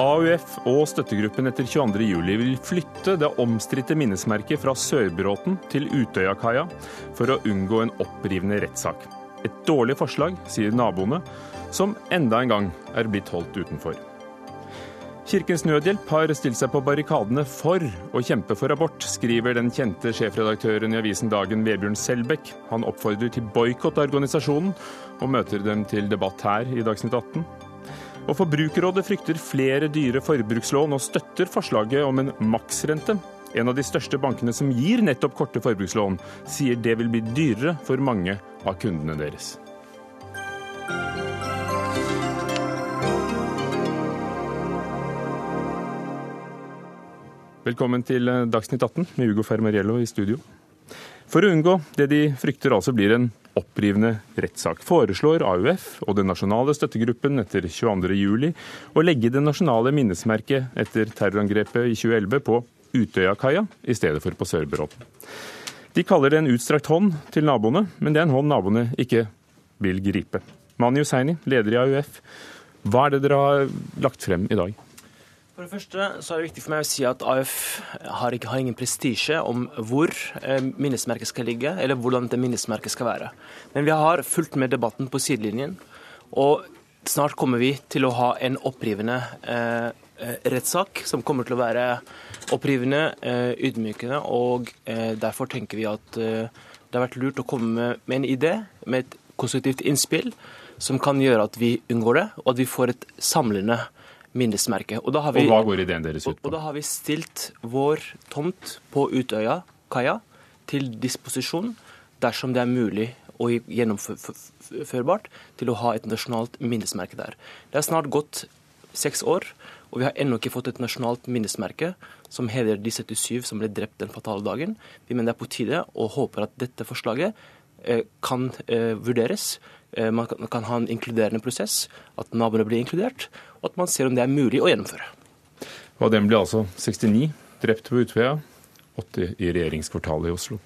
AUF og støttegruppen etter 22.07 vil flytte det omstridte minnesmerket fra Sørbråten til Utøyakaia for å unngå en opprivende rettssak. Et dårlig forslag, sier naboene, som enda en gang er blitt holdt utenfor. Kirkens Nødhjelp har stilt seg på barrikadene for å kjempe for abort, skriver den kjente sjefredaktøren i avisen Dagen Vebjørn Selbekk. Han oppfordrer til boikott av organisasjonen, og møter dem til debatt her i Dagsnytt 18. Og Forbrukerrådet frykter flere dyre forbrukslån og støtter forslaget om en maksrente. En av de største bankene som gir nettopp korte forbrukslån, sier det vil bli dyrere for mange av kundene deres. Velkommen til eh, Dagsnytt 18 med Ugo Fermariello i studio. For å unngå det de frykter altså blir en opprivende rettssak, foreslår AUF og den nasjonale støttegruppen etter 22.07 å legge det nasjonale minnesmerket etter terrorangrepet i 2011 på Utøyakaia i stedet for på Sørbråten. De kaller det en utstrakt hånd til naboene, men det er en hånd naboene ikke vil gripe. Mani Hussaini, leder i AUF, hva er det dere har lagt frem i dag? For det første så er det viktig for meg å si at AUF har, ikke, har ingen prestisje om hvor eh, minnesmerket skal ligge, eller hvordan det minnesmerket skal være. Men vi har fulgt med debatten på sidelinjen, og snart kommer vi til å ha en opprivende eh, eh rettssak som kommer til å være opprivende, eh, ydmykende, og eh, derfor tenker vi at eh, det har vært lurt å komme med en idé, med et konstruktivt innspill, som kan gjøre at vi unngår det, og at vi får et samlende minnesmerke. Og, vi, og hva går ideen deres ut på? Og, og Da har vi stilt vår tomt på Utøya kaia til disposisjon dersom det er mulig og gjennomførbart til å ha et nasjonalt minnesmerke der. Det er snart gått seks år, og vi har ennå ikke fått et nasjonalt minnesmerke som hedrer de 77 som ble drept den fatale dagen. Vi mener det er på tide og håper at dette forslaget eh, kan eh, vurderes Eh, man kan ha en inkluderende prosess, at naboene blir inkludert, og at man ser om det er mulig å gjennomføre. Og den ble altså 69 drept på Utøya, 80 i regjeringskvartalet i Oslo.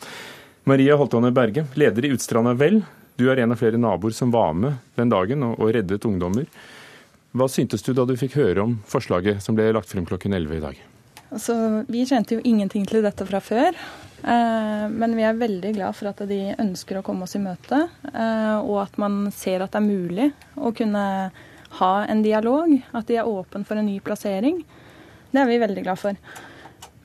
Maria Holtane Berge, leder i Utstranda Vel. Du er en av flere naboer som var med den dagen og, og reddet ungdommer. Hva syntes du da du fikk høre om forslaget som ble lagt frem klokken 11 i dag? Altså, vi kjente jo ingenting til dette fra før. Eh, men vi er veldig glad for at de ønsker å komme oss i møte, eh, og at man ser at det er mulig å kunne ha en dialog. At de er åpen for en ny plassering. Det er vi veldig glad for.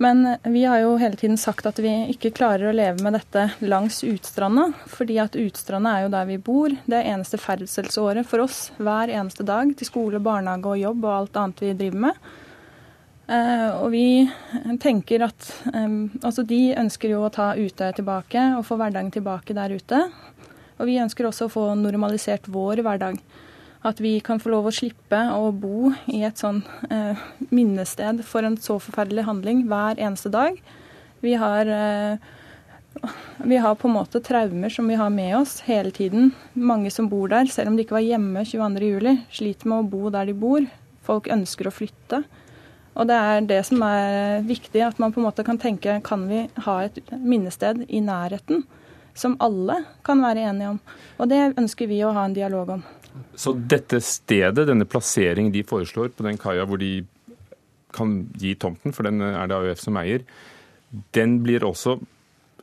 Men vi har jo hele tiden sagt at vi ikke klarer å leve med dette langs Utstranda. Fordi at Utstranda er jo der vi bor. Det er eneste ferdselsåret for oss hver eneste dag til skole, barnehage og jobb og alt annet vi driver med. Eh, og vi tenker at altså de ønsker jo å ta Utøya tilbake og få hverdagen tilbake der ute. Og vi ønsker også å få normalisert vår hverdag. At vi kan få lov å slippe å bo i et sånn eh, minnested for en så forferdelig handling hver eneste dag. Vi har, eh, vi har på en måte traumer som vi har med oss hele tiden. Mange som bor der, selv om de ikke var hjemme 22.07, sliter med å bo der de bor. Folk ønsker å flytte. Og det er det som er viktig, at man på en måte kan tenke kan vi ha et minnested i nærheten som alle kan være enige om. Og det ønsker vi å ha en dialog om. Så dette stedet, denne plasseringen de foreslår på den kaia hvor de kan gi tomten, for den er det AUF som eier, den blir også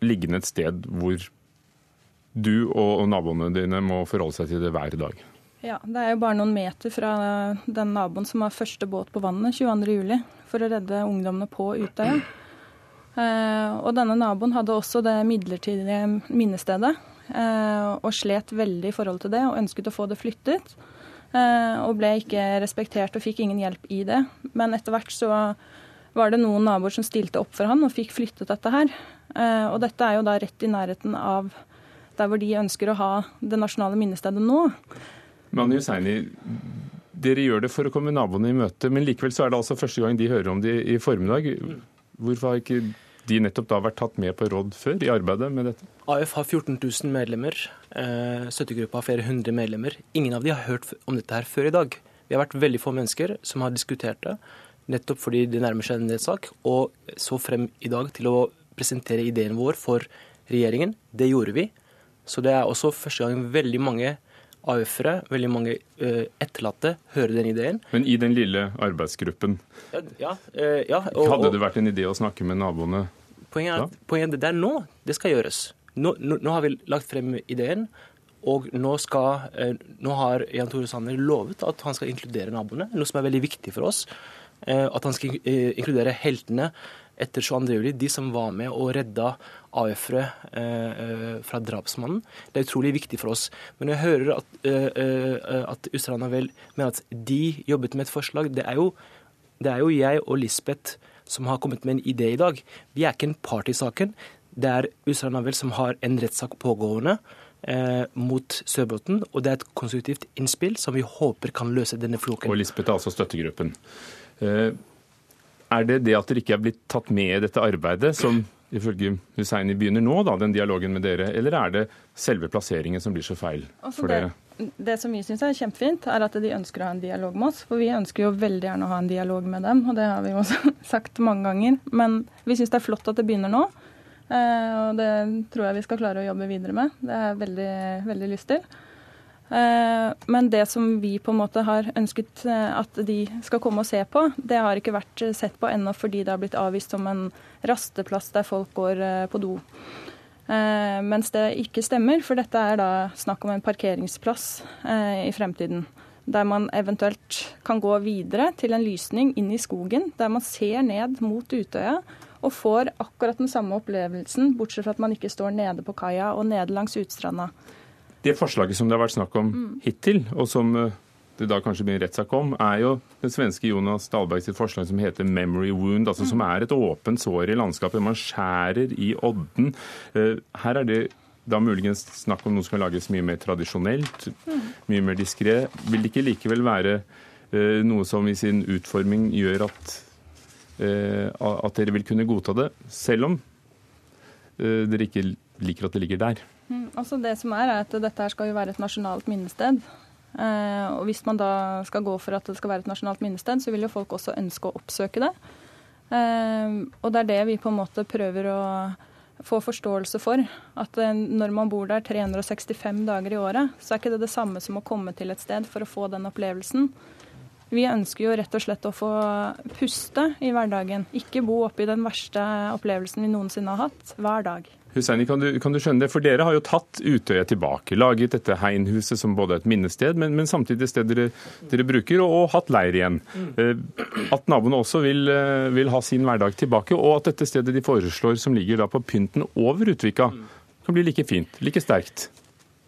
liggende et sted hvor du og naboene dine må forholde seg til det hver dag? Ja, Det er jo bare noen meter fra den naboen som har første båt på vannet 22.07. for å redde ungdommene på Utøya. Eh, og denne naboen hadde også det midlertidige minnestedet og slet veldig i forhold til det og ønsket å få det flyttet. Eh, og ble ikke respektert og fikk ingen hjelp i det. Men etter hvert så var det noen naboer som stilte opp for han og fikk flyttet dette her. Og dette er jo da rett i nærheten av der hvor de ønsker å ha det nasjonale minnestedet nå. Mani Hussaini, dere gjør det for å komme naboene i møte, men likevel så er det altså første gang de hører om det i formiddag. Hvorfor har ikke de nettopp da vært tatt med på råd før i arbeidet med dette? AF har 14 000 medlemmer. Eh, støttegruppa har flere hundre medlemmer. Ingen av de har hørt om dette her før i dag. Vi har vært veldig få mennesker som har diskutert det, nettopp fordi det nærmer seg en rettssak, og så frem i dag til å presentere ideen vår for regjeringen. Det gjorde vi. Så det er også første gang veldig mange AUF-ere, veldig mange uh, etterlatte, hører den ideen. Men i den lille arbeidsgruppen, ja, ja, uh, ja og, hadde det vært en idé å snakke med naboene? Poenget er at poenget er nå det skal gjøres. Nå, nå, nå, har vi lagt frem ideen, og nå, skal, uh, nå har Jan Tore Sanner lovet at han skal inkludere naboene, noe som er veldig viktig for oss. At han skal inkludere heltene etter 22.07, de som var med og redda AUF-ere eh, eh, fra drapsmannen. Det er utrolig viktig for oss. Men jeg hører at, eh, eh at Ustrana vel mener at de jobbet med et forslag. Det er, jo, det er jo jeg og Lisbeth som har kommet med en idé i dag. Vi er ikke en part i saken. Det er Usra Navel som har en rettssak pågående. Eh, mot Sørbråten, og det er et konstruktivt innspill som vi håper kan løse denne floken. Og Lisbeth er altså støttegruppen. Eh, er det det at dere ikke er blitt tatt med i dette arbeidet, som ifølge Husseini begynner nå, da, den dialogen med dere, eller er det selve plasseringen som blir så feil altså for dere? Det som vi syns er kjempefint, er at de ønsker å ha en dialog med oss. For vi ønsker jo veldig gjerne å ha en dialog med dem, og det har vi jo også sagt mange ganger. Men vi syns det er flott at det begynner nå. Eh, og det tror jeg vi skal klare å jobbe videre med. Det har jeg veldig, veldig lyst til. Eh, men det som vi på en måte har ønsket eh, at de skal komme og se på, det har ikke vært sett på ennå fordi det har blitt avvist som en rasteplass der folk går på do. Mens det ikke stemmer, for dette er da snakk om en parkeringsplass i fremtiden. Der man eventuelt kan gå videre til en lysning inn i skogen, der man ser ned mot Utøya og får akkurat den samme opplevelsen, bortsett fra at man ikke står nede på kaia og nede langs Utstranda. Det forslaget som det har vært snakk om mm. hittil, og som eh, det da kanskje blir en rettssak om, er jo den svenske Jonas Dahlberg sitt forslag som heter 'memory wound', altså som er et åpent sår i landskapet. Man skjærer i odden. Eh, her er det da muligens snakk om noe som skal lages mye mer tradisjonelt, mye mer diskré. Vil det ikke likevel være eh, noe som i sin utforming gjør at, at dere vil kunne godta det, selv om dere ikke liker at det ligger der? Mm, altså det som er, er at Dette skal jo være et nasjonalt minnested. Eh, og Hvis man da skal gå for at det skal være et nasjonalt minnested, så vil jo folk også ønske å oppsøke det. Eh, og det er det vi på en måte prøver å få forståelse for. At eh, når man bor der 365 dager i året, så er ikke det det samme som å komme til et sted for å få den opplevelsen. Vi ønsker jo rett og slett å få puste i hverdagen. Ikke bo oppi den verste opplevelsen vi noensinne har hatt, hver dag. Husseini, kan, kan, du skjønne det? For dere har jo tatt Utøya tilbake. Laget dette Heinhuset som både er et minnested, men, men samtidig et sted dere, dere bruker, og, og, hatt leir igjen. Mm. At naboene også vil, eh, vil, ha sin hverdag tilbake, og at dette stedet de foreslår som ligger da på pynten over Utvika, kan bli like fint, like sterkt.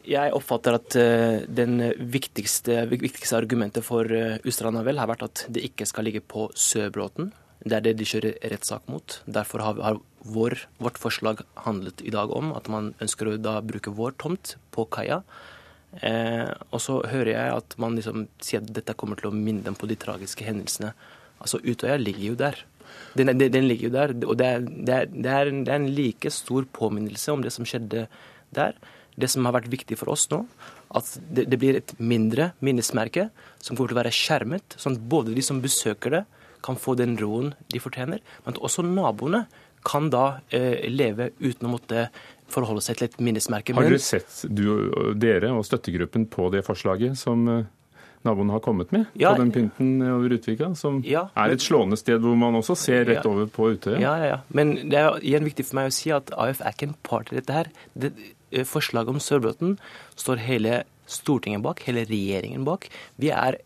Jeg oppfatter at det den viktigste, viktigste, argumentet for Ustranda vel har vært at det ikke skal ligge på Sørbråten. Det er det de kjører rettssak mot. Derfor har, har vår, vårt forslag handlet i dag om at man ønsker å bruke vår tomt på kaia. Eh, og så hører jeg at man liksom sier at dette kommer til å minne dem på de tragiske hendelsene. Altså Utøya ligger jo der. Den, den, den ligger jo der. Og det er, det, er, det, er en, det er en like stor påminnelse om det som skjedde der. Det som har vært viktig for oss nå, at det blir et mindre minnesmerke som kommer til å være skjermet, sånn at både de som besøker det, kan få den roen de fortjener. Men at også naboene kan da eh, leve uten å måtte forholde seg til et minnesmerke. Har dere sett, du, dere og støttegruppen, på det forslaget som eh, naboene har kommet med ja, på den pynten over Utvika, som ja, er et slående sted hvor man også ser rett ja, over på Utøya? Ja, ja, ja. Men det er igjen viktig for meg å si at AUF er ikke en part i dette her. Det, eh, forslaget om Sørbråten står hele Stortinget bak, hele regjeringen bak. Vi er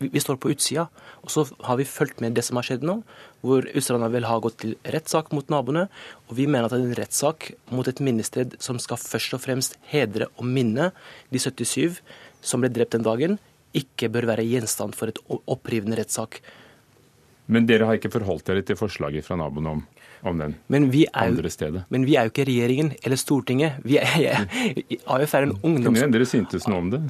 vi står på utsida. Og så har vi fulgt med det som har skjedd nå, hvor Ustranda vil ha gått til rettssak mot naboene. Og vi mener at det er en rettssak mot et minnested som skal først og fremst hedre og minne de 77 som ble drept den dagen, ikke bør være gjenstand for et opprivende rettssak. Men dere har ikke forholdt dere til forslaget fra naboene om, om den andre stedet? Men vi er jo ikke regjeringen eller Stortinget. Vi er, AUF er en ungdoms... Kunne dere syntes noe om det?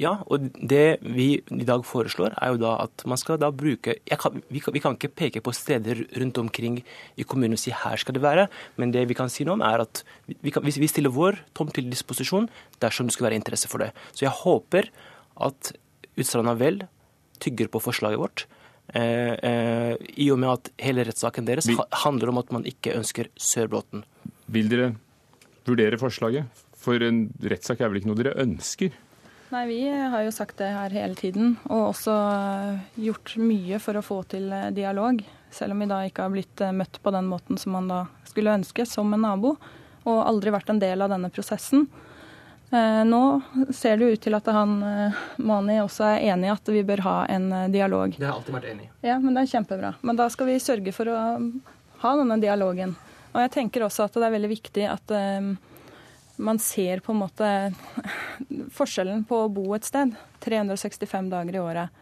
Ja, og det vi i dag foreslår, er jo da at man skal da bruke kan, vi, kan, vi, kan, ikke peke på steder rundt omkring i kommunen og si her skal det være, men det vi kan si noe om, er at vi, kan, vi stiller vår tomt til disposisjon dersom det skulle være interesse for det. Så jeg håper at Utstranda vel tygger på forslaget vårt. Eh, eh, I og med at hele rettssaken deres vi, handler om at man ikke ønsker Sørbråten. Vil dere vurdere forslaget? For en rettssak er vel ikke noe dere ønsker? Nei, Vi har jo sagt det her hele tiden, og også gjort mye for å få til dialog. Selv om vi da ikke har blitt møtt på den måten som man da skulle ønske, som en nabo. Og aldri vært en del av denne prosessen. Eh, nå ser det ut til at han eh, Mani også er enig i at vi bør ha en eh, dialog. Det har alltid vært enig i. Ja, men det er kjempebra. Men da skal vi sørge for å ha denne dialogen. Og jeg tenker også at det er veldig viktig at man ser på en måte forskjellen på å bo et sted 365 dager i året.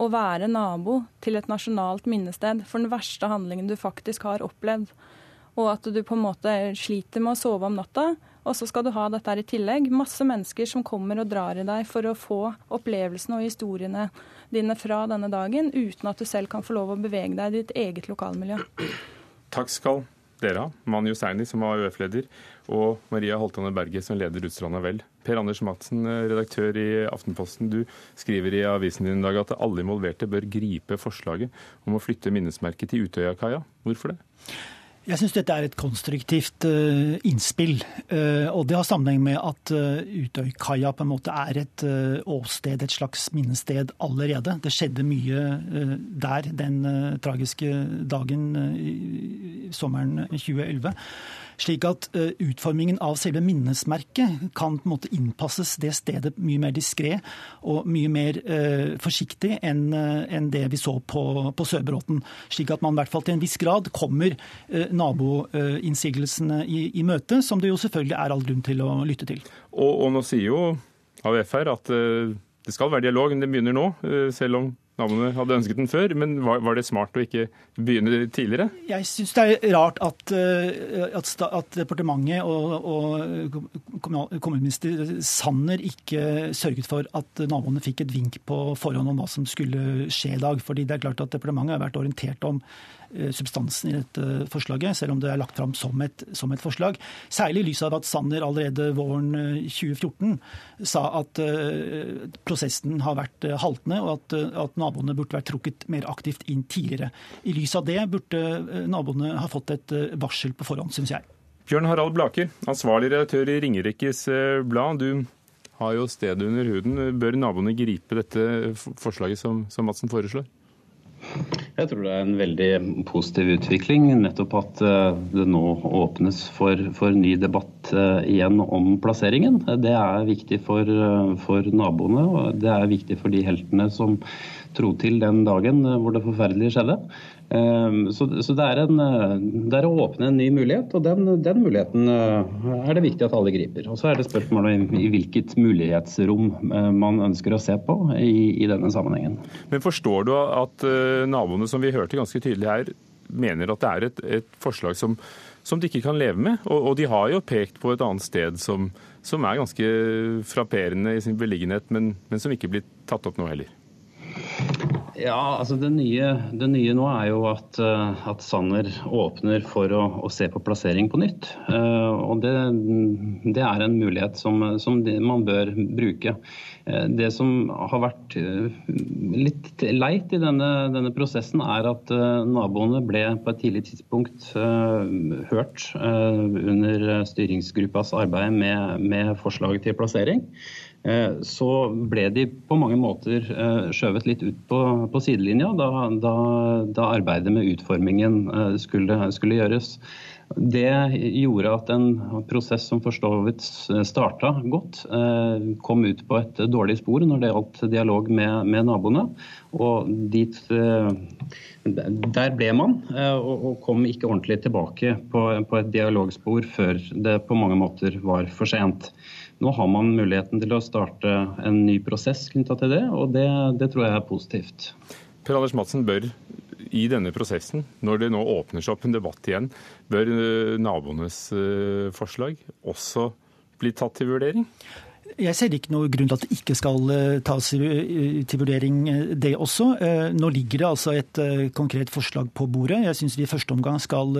Å være nabo til et nasjonalt minnested for den verste handlingen du faktisk har opplevd. Og at du på en måte sliter med å sove om natta og så skal du ha dette her i tillegg. Masse mennesker som kommer og drar i deg for å få opplevelsene og historiene dine fra denne dagen, uten at du selv kan få lov å bevege deg i ditt eget lokalmiljø. Takk skal dere av. Mani Hussaini, som var AUF-leder, og Maria Holtane Berge, som leder Utstranda Vel. Per Anders Madsen, redaktør i Aftenposten. Du skriver i avisen din i dag at alle involverte bør gripe forslaget om å flytte minnesmerket til Utøyakaia. Hvorfor det? Jeg syns dette er et konstruktivt uh, innspill. Uh, og det har sammenheng med at uh, Utøykaia på en måte er et åsted, et slags minnested allerede. Det skjedde mye der den tragiske dagen sommeren 2011. Slik at uh, utformingen av selve minnesmerket kan på en måte innpasses det stedet mye mer diskré og mye mer uh, forsiktig enn uh, en det vi så på, på Sørbråten. Slik at man i hvert fall til en viss grad kommer naboinnsigelsene i, i møte, som det jo selvfølgelig er all grunn til å lytte til. Og, og nå sier jo AUF her at det skal være dialog, men det begynner nå, selv om naboene hadde ønsket den før, men var, var det smart å ikke begynne tidligere? Jeg syns det er rart at, eh, at, at departementet og, og kommunalminister Sanner ikke sørget for at naboene fikk et vink på forhånd om hva som skulle skje i dag. fordi det er klart at departementet har vært orientert om substansen i dette forslaget, selv om det er lagt fram som et, som et forslag. Særlig i lys av at Sanner allerede våren 2014 eh, sa at uh, prosessen har vært haltende, og at, at, naboene burde vært trukket mer aktivt inn tidligere. I lys av det burde naboene ha fått et varsel på forhånd, syns jeg. Bjørn Harald Blake, ansvarlig redaktør i Ringerikes Blad. Du har jo stedet under huden. Bør naboene gripe dette forslaget som, som Madsen foreslår? Jeg tror det er en veldig positiv utvikling. Nettopp at eh, det nå åpnes for, for ny debatt eh, igjen om plasseringen. Det er viktig for, eh, for, naboene, og det er viktig for de heltene som tro til den dagen hvor det forferdelige skjedde. Ehm, så, så det, er en, eh, det, er å åpne en ny mulighet, og den, den, muligheten eh, er det viktig at alle griper. Og Så er det spørsmålet i, i hvilket mulighetsrom eh, man ønsker å se på i, i denne sammenhengen. Men Forstår du at naboene som vi hørte ganske tydelig her, mener at det er et, et forslag som, som, de ikke kan leve med? Og, og, de har jo pekt på et annet sted som, som er ganske frapperende i sin beliggenhet, men, men som ikke blir tatt opp nå heller. Ja, altså det nye, det nye, nå er jo at, eh, at Sanner åpner for å, å, se på plassering på nytt. Uh, og det, det, er en mulighet som, som man bør bruke. Uh, det som har vært litt leit i denne, denne prosessen, er at naboene ble på et tidlig tidspunkt hørt under styringsgruppas arbeid med, med forslaget til plassering. Eh, så ble de på mange måter eh, skjøvet litt ut på, på sidelinja da, da, da, arbeidet med utformingen eh, skulle, skulle, gjøres. Det gjorde at en prosess som for så vidt starta godt, kom ut på et dårlig spor når det gjaldt dialog med, med naboene. Og dit, der ble man, og kom ikke ordentlig tilbake på, på et dialogspor før det på mange måter var for sent. Nå har man muligheten til å starte en ny prosess knytta til det, og det, det, tror jeg er positivt. Per Anders Madsen, bør i denne prosessen, når det nå åpner seg opp en debatt igjen, bør eh, naboenes eh, forslag også bli tatt til vurdering? Jeg ser ikke noe grunn til at det ikke skal eh, tas eh, til vurdering, eh, det også. Nå ligger det altså et konkret forslag på bordet. Jeg syns vi i første omgang skal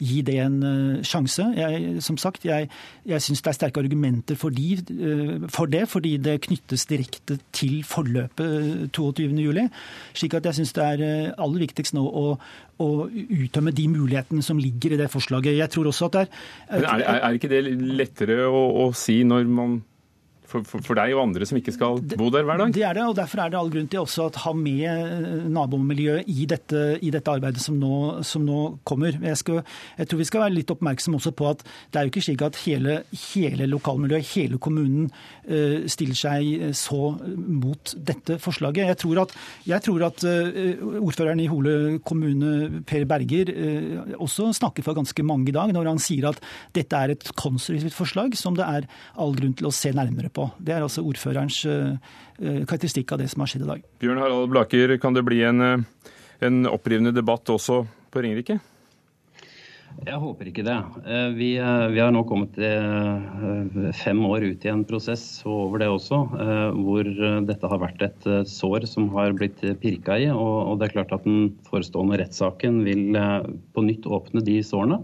gi det en sjanse. Jeg, som sagt, jeg, jeg syns det er sterke argumenter for, de, for, det, fordi det knyttes direkte til forløpet 22.07. Slik at jeg syns det er aller viktigst nå å, å uttømme de mulighetene som ligger i det forslaget. Jeg tror også at det er, er, er ikke det lettere å, å si når man for, for, for, deg og andre som ikke skal bo der hver dag? Det er det, og derfor er det all grunn til også å ha med eh, nabomiljøet i dette, i dette arbeidet som nå, som nå kommer. Jeg, skal, jeg, tror vi skal være litt oppmerksom også på at det er jo ikke slik at hele, hele lokalmiljøet, hele kommunen, uh, stiller seg så mot dette forslaget. Jeg tror at, jeg tror at uh, ordføreren i Hole kommune, Per Berger, uh, også snakker for ganske mange i dag, når han sier at dette er et konstruktivt forslag som det er all grunn til å se nærmere på. Det er altså ordførerens eh, eh, karakteristikk av det som har skjedd i dag. Bjørn Harald Blaker, kan det bli en, eh, en opprivende debatt også på Ringerike? Jeg håper ikke det. Vi, vi, har nå kommet fem år ut i en prosess, over det også, hvor dette har vært et sår som har blitt pirka i. Og det er klart at den forestående rettssaken vil på nytt åpne de sårene.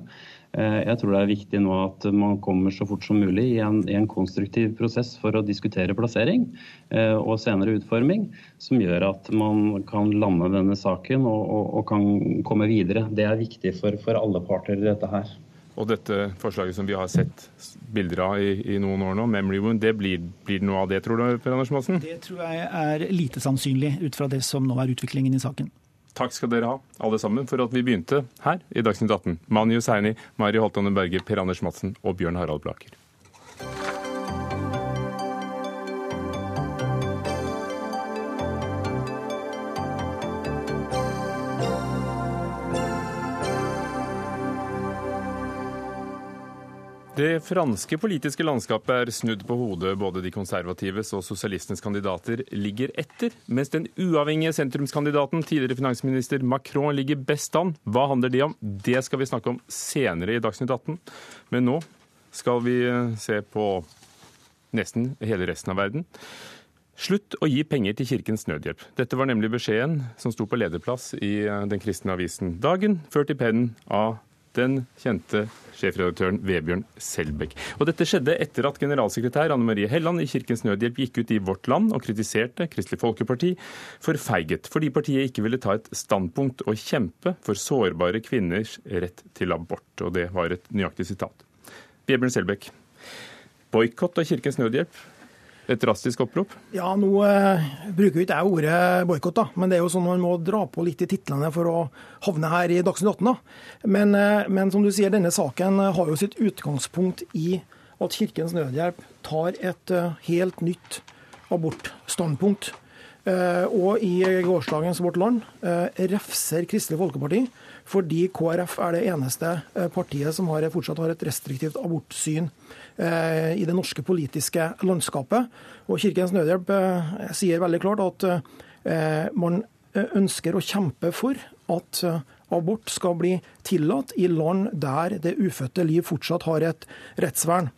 Eh, jeg tror det er viktig nå at man kommer så fort som mulig i en, i en konstruktiv prosess for å diskutere plassering eh, og senere utforming, som gjør at man kan lande denne saken og, og, og kan komme videre. Det er viktig for, for, alle parter i dette her. Og dette forslaget som vi har sett bilder av i, i noen år nå, Memory Wound, det blir, blir, noe av det, tror du, Per Anders Madsen? Det tror jeg er lite sannsynlig ut fra det som nå er utviklingen i saken. Takk skal dere ha, alle sammen, for at vi begynte her i Dagsnytt 18. Mani Hussaini, Mari Holtane Berge, Per Anders Madsen og Bjørn Harald Blaker. Det franske politiske landskapet er snudd på hodet. Både de konservatives og sosialistenes kandidater ligger etter, mens den uavhengige sentrumskandidaten, tidligere finansminister Macron, ligger best an. Hva handler det om? Det skal vi snakke om senere i Dagsnytt 18. Men nå skal vi eh, se på nesten hele resten av verden. Slutt å gi penger til Kirkens Nødhjelp. Dette var nemlig beskjeden som sto på lederplass i eh, den kristne avisen Dagen, ført i pennen av den kjente sjefredaktøren Vebjørn Selbekk. Og dette skjedde etter at generalsekretær Anne Marie Helland i Kirkens Nødhjelp gikk ut i Vårt Land og kritiserte Kristelig Folkeparti for feiget, fordi partiet ikke ville ta et standpunkt og kjempe for sårbare kvinners rett til abort. Og det var et nøyaktig sitat. Vebjørn Selbekk, boikott av Kirkens Nødhjelp et drastisk opprop? Ja, nå eh, bruker ikke jeg ordet boikott. Men det er jo sånn man må dra på litt i titlene for å havne her i Dagsnytt 18. da. Men, eh, men, som du sier, denne saken har jo sitt utgangspunkt i at Kirkens Nødhjelp tar et helt nytt abortstandpunkt. Og i gårsdagens Vårt Land refser Kristelig Folkeparti fordi KrF er det eneste partiet som har, fortsatt har et restriktivt abortsyn Eh, i det norske politiske landskapet. Og Kirkens Nødhjelp eh, sier veldig klart at eh, man ønsker å kjempe for at abort skal bli tillatt i land der det ufødte liv fortsatt har et rettsvern.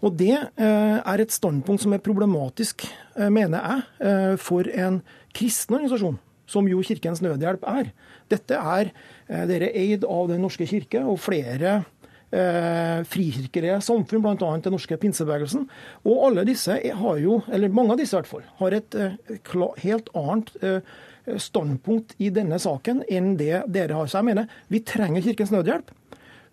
Og Det er et standpunkt som er problematisk, mener jeg, for en kristen organisasjon, som jo Kirkens Nødhjelp er. Dette er dere eid av Den norske kirke, og flere eh, frikirkelige samfunn, bl.a. den norske pinsebevegelsen. Og alle disse har jo, eller mange av disse i hvert fall, har et eh, helt annet eh, standpunkt i denne saken enn det dere har. Så jeg mener vi trenger Kirkens Nødhjelp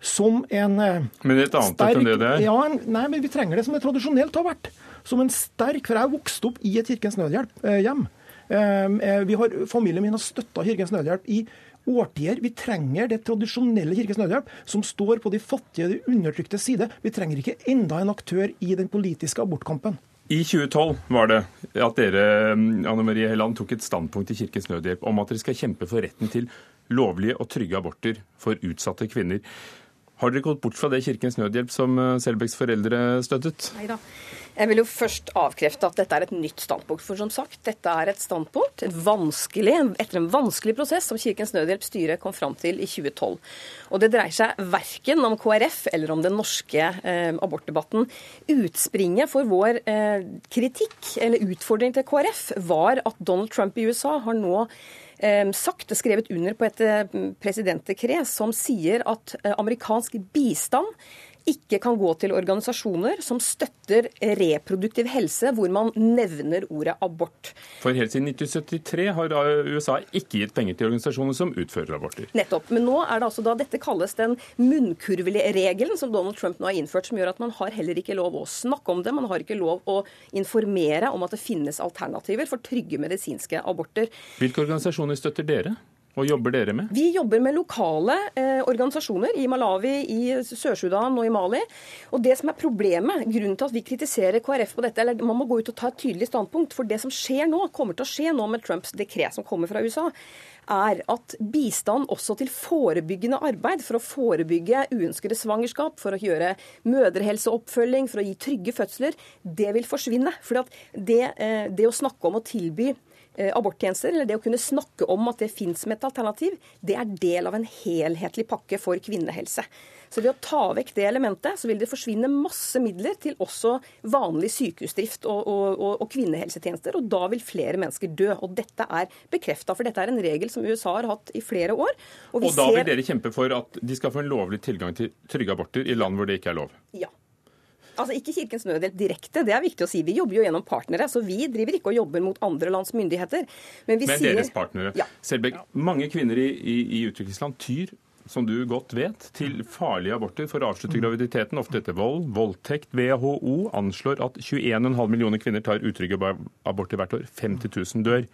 som en eh, Men et annet sterk, enn det det er? Ja, en, nei, men vi trenger det som det tradisjonelt har vært. Som en sterk For jeg vokste opp i et Kirkens Nødhjelp-hjem. Eh, eh, vi har, familien min har støtta Kirkens Nødhjelp i årtier. Vi trenger det tradisjonelle Kirkens Nødhjelp, som står på de fattige, de undertrykte side. Vi trenger ikke enda en aktør i den politiske abortkampen. I 2012 var det at dere Anne Marie Helland, tok et standpunkt i Kirkens Nødhjelp om at dere skal kjempe for retten til lovlige og trygge aborter for utsatte kvinner. Har dere gått bort fra det Kirkens Nødhjelp som eh, foreldre støttet? Neida. Jeg vil jo først avkrefte at dette er et nytt standpunkt. For som sagt, dette er et standpunkt et vanskelig, etter en vanskelig prosess som Kirkens Nødhjelp styre kom fram til i 2012. Og det dreier seg verken om KrF eller om den norske eh, abortdebatten. Utspringet for vår eh, kritikk, eller utfordring til KrF, var at Donald Trump i USA har nå sagt og skrevet under på et eh, presidentdekret som sier at eh, amerikansk bistand ikke kan gå til organisasjoner som støtter reproduktiv helse, hvor man nevner ordet abort. For helt siden 1973 har USA ikke gitt penger til organisasjoner som utfører aborter. Nettopp. Men nå er det altså da dette kalles den munnkurvregelen som Donald Trump nå har innført, som gjør at man har heller ikke lov å snakke om det. Man har ikke lov å informere om at det finnes alternativer for trygge medisinske aborter. Hvilke organisasjoner støtter dere? Og jobber dere med? Vi jobber med lokale eh, organisasjoner i Malawi, i Sør-Sudan og i Mali. Og det som er problemet, grunnen til at vi kritiserer KrF på dette, eller man må gå ut og ta et tydelig standpunkt, for det som skjer nå, kommer til å skje nå med Trumps dekret som kommer fra USA, er at bistand også til forebyggende arbeid, for å forebygge uønskede svangerskap, for å gjøre mødrehelseoppfølging, for å gi trygge fødsler, det vil forsvinne. For det, eh, det å snakke om å tilby aborttjenester, eller det å kunne snakke om at det fins som et alternativ, det er del av en helhetlig pakke for kvinnehelse. Så ved å ta vekk det elementet, så vil det forsvinne masse midler til også vanlig sykehusdrift og, og, og, og kvinnehelsetjenester, og da vil flere mennesker dø. Og dette er bekrefta, for dette er en regel som USA har hatt i flere år. Og, da vil dere kjempe for at de skal få en lovlig tilgang til trygge aborter i land hvor det ikke er lov? Ja. Altså Ikke Kirkens Nødhjelp direkte, det er viktig å si. Vi jobber jo gjennom partnere. Så vi driver ikke og jobber mot andre lands myndigheter. Men, vi Men sier... deres partnere. Ja. Selbekk, mange kvinner i, i, i utviklingsland tyr som du godt vet, til farlige aborter for å avslutte graviditeten, ofte etter vold, voldtekt. WHO anslår at 21,5 millioner kvinner tar utrygge aborter hvert år. 50 000 dør.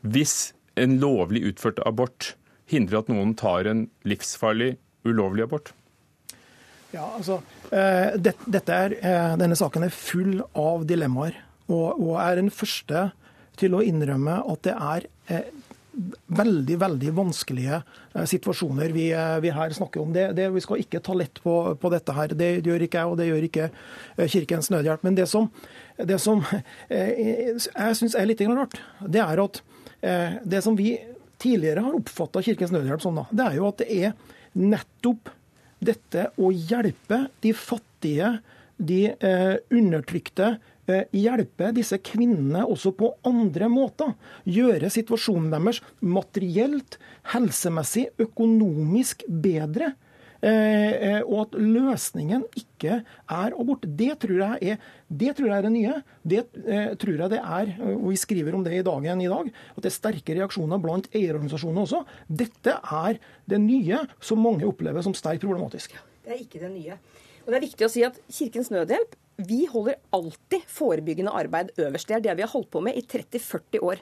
Hvis en lovlig utført abort hindrer at noen tar en livsfarlig, ulovlig abort, ja, altså, eh, er, eh, Denne saken er full av dilemmaer. Og, og er den første til å innrømme at det er eh, veldig veldig vanskelige situasjoner vi, vi her snakker om. Det, det, vi skal ikke ta lett på, på, dette her. Det gjør ikke jeg, og det gjør ikke Kirkens Nødhjelp. Men det som, det som jeg syns er litt rart, det er at det som vi tidligere har oppfatta Kirkens Nødhjelp som, da, det er jo at det er nettopp dette å hjelpe de fattige, de eh, undertrykte, eh, hjelpe disse kvinnene også på andre måter. Gjøre situasjonen deres materielt, helsemessig, økonomisk bedre. Eh, eh, og at løsningen ikke er abort. Det tror jeg er det, tror jeg er det nye. Det eh, tror jeg det er, og vi skriver om det i dagen i dag, at det er sterke reaksjoner blant eierorganisasjonene også. Dette er det nye som mange opplever som sterkt problematisk. Det er ikke det nye. Og det er viktig å si at Kirkens Nødhjelp vi holder alltid forebyggende arbeid øverst. Det er det vi har holdt på med i 30-40 år.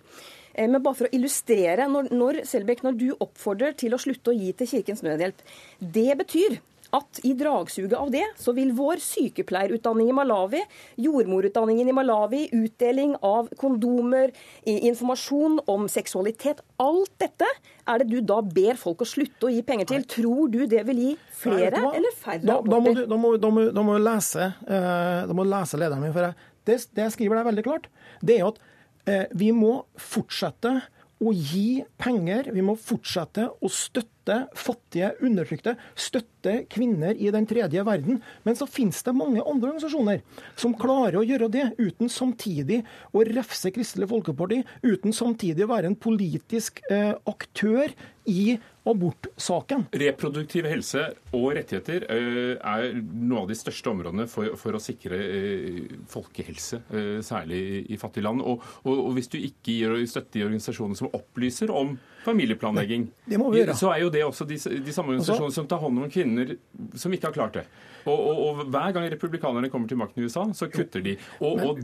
Eh, men bare for å illustrere, når, når, Selbekk, når du oppfordrer til å slutte å gi til Kirkens Nødhjelp, det betyr at i dragsuget av det så vil vår sykepleierutdanning i Malawi, jordmorutdanningen i Malawi, utdeling av kondomer, informasjon om seksualitet Alt dette er det du da ber folk å slutte å gi penger til. Tror du det vil gi flere Nei, eller færre da, du, da, må, da, må, da må lese, uh, da må lese lederen min. for det, det jeg skriver der veldig klart, det er at vi må fortsette å gi penger. Vi må fortsette å støtte fattige, undertrykte, støtte kvinner i den tredje verden. Men så finnes det mange andre organisasjoner som klarer å gjøre det uten samtidig å refse Kristelig Folkeparti, uten samtidig å være en politisk eh, aktør i abortsaken. Reproduktiv helse og rettigheter eh, er noe av de største områdene for, for å sikre eh, folkehelse, eh, særlig i fattige land. Og, og, og, hvis du ikke gir støtte i organisasjoner som opplyser om familieplanlegging, så er jo det også de, de samme organisasjonene som tar hånd om kvinner som ikke har klart det. Og, og hver gang republikanerne kommer til makten i USA, så kutter de. og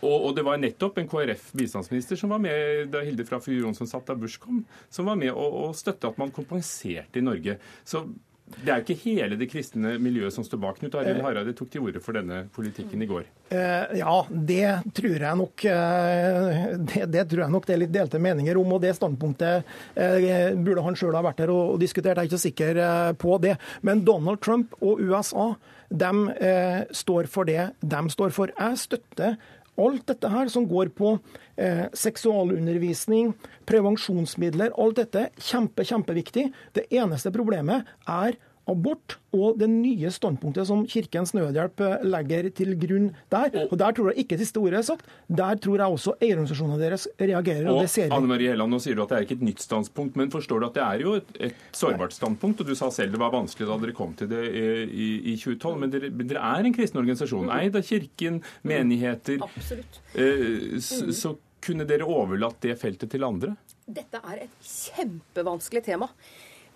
og, og, det var nettopp en KrF-bistandsminister som var med da Hilde fra Fy Jonsson satt da Bush kom, som var med og, og støtte at man kompenserte i Norge. Så det er jo ikke hele det kristne miljøet som står bak. Knut Arild Hareide tok til orde for denne politikken i går. Eh, ja, det tror jeg nok eh, det, det, tror jeg nok det er litt delte meninger om. Og det standpunktet eh, burde han sjøl ha vært her og, diskutert. Jeg er ikke sikker eh, på det. Men Donald Trump og USA de eh, står for det de står for. Jeg støtter Alt dette her som går på eh, seksualundervisning, prevensjonsmidler, alt dette kjempe, kjempeviktig. Det eneste problemet er abort og det nye standpunktet som Kirkens Nødhjelp eh, legger til grunn der. Og Der tror jeg ikke siste ordet er sagt. Der tror jeg også eierorganisasjonene deres reagerer. og, og det ser vi. Anne Marie Helland, nå sier du at det er ikke et nytt standpunkt, men forstår du at det er jo et, et sårbart standpunkt? Og du sa selv det var vanskelig da dere kom til det i, i 2012, men dere, dere, er en kristen organisasjon. Eid av Kirken, menigheter. Absolutt. Eh, så, så kunne dere overlatt det feltet til andre? Dette er et kjempevanskelig tema.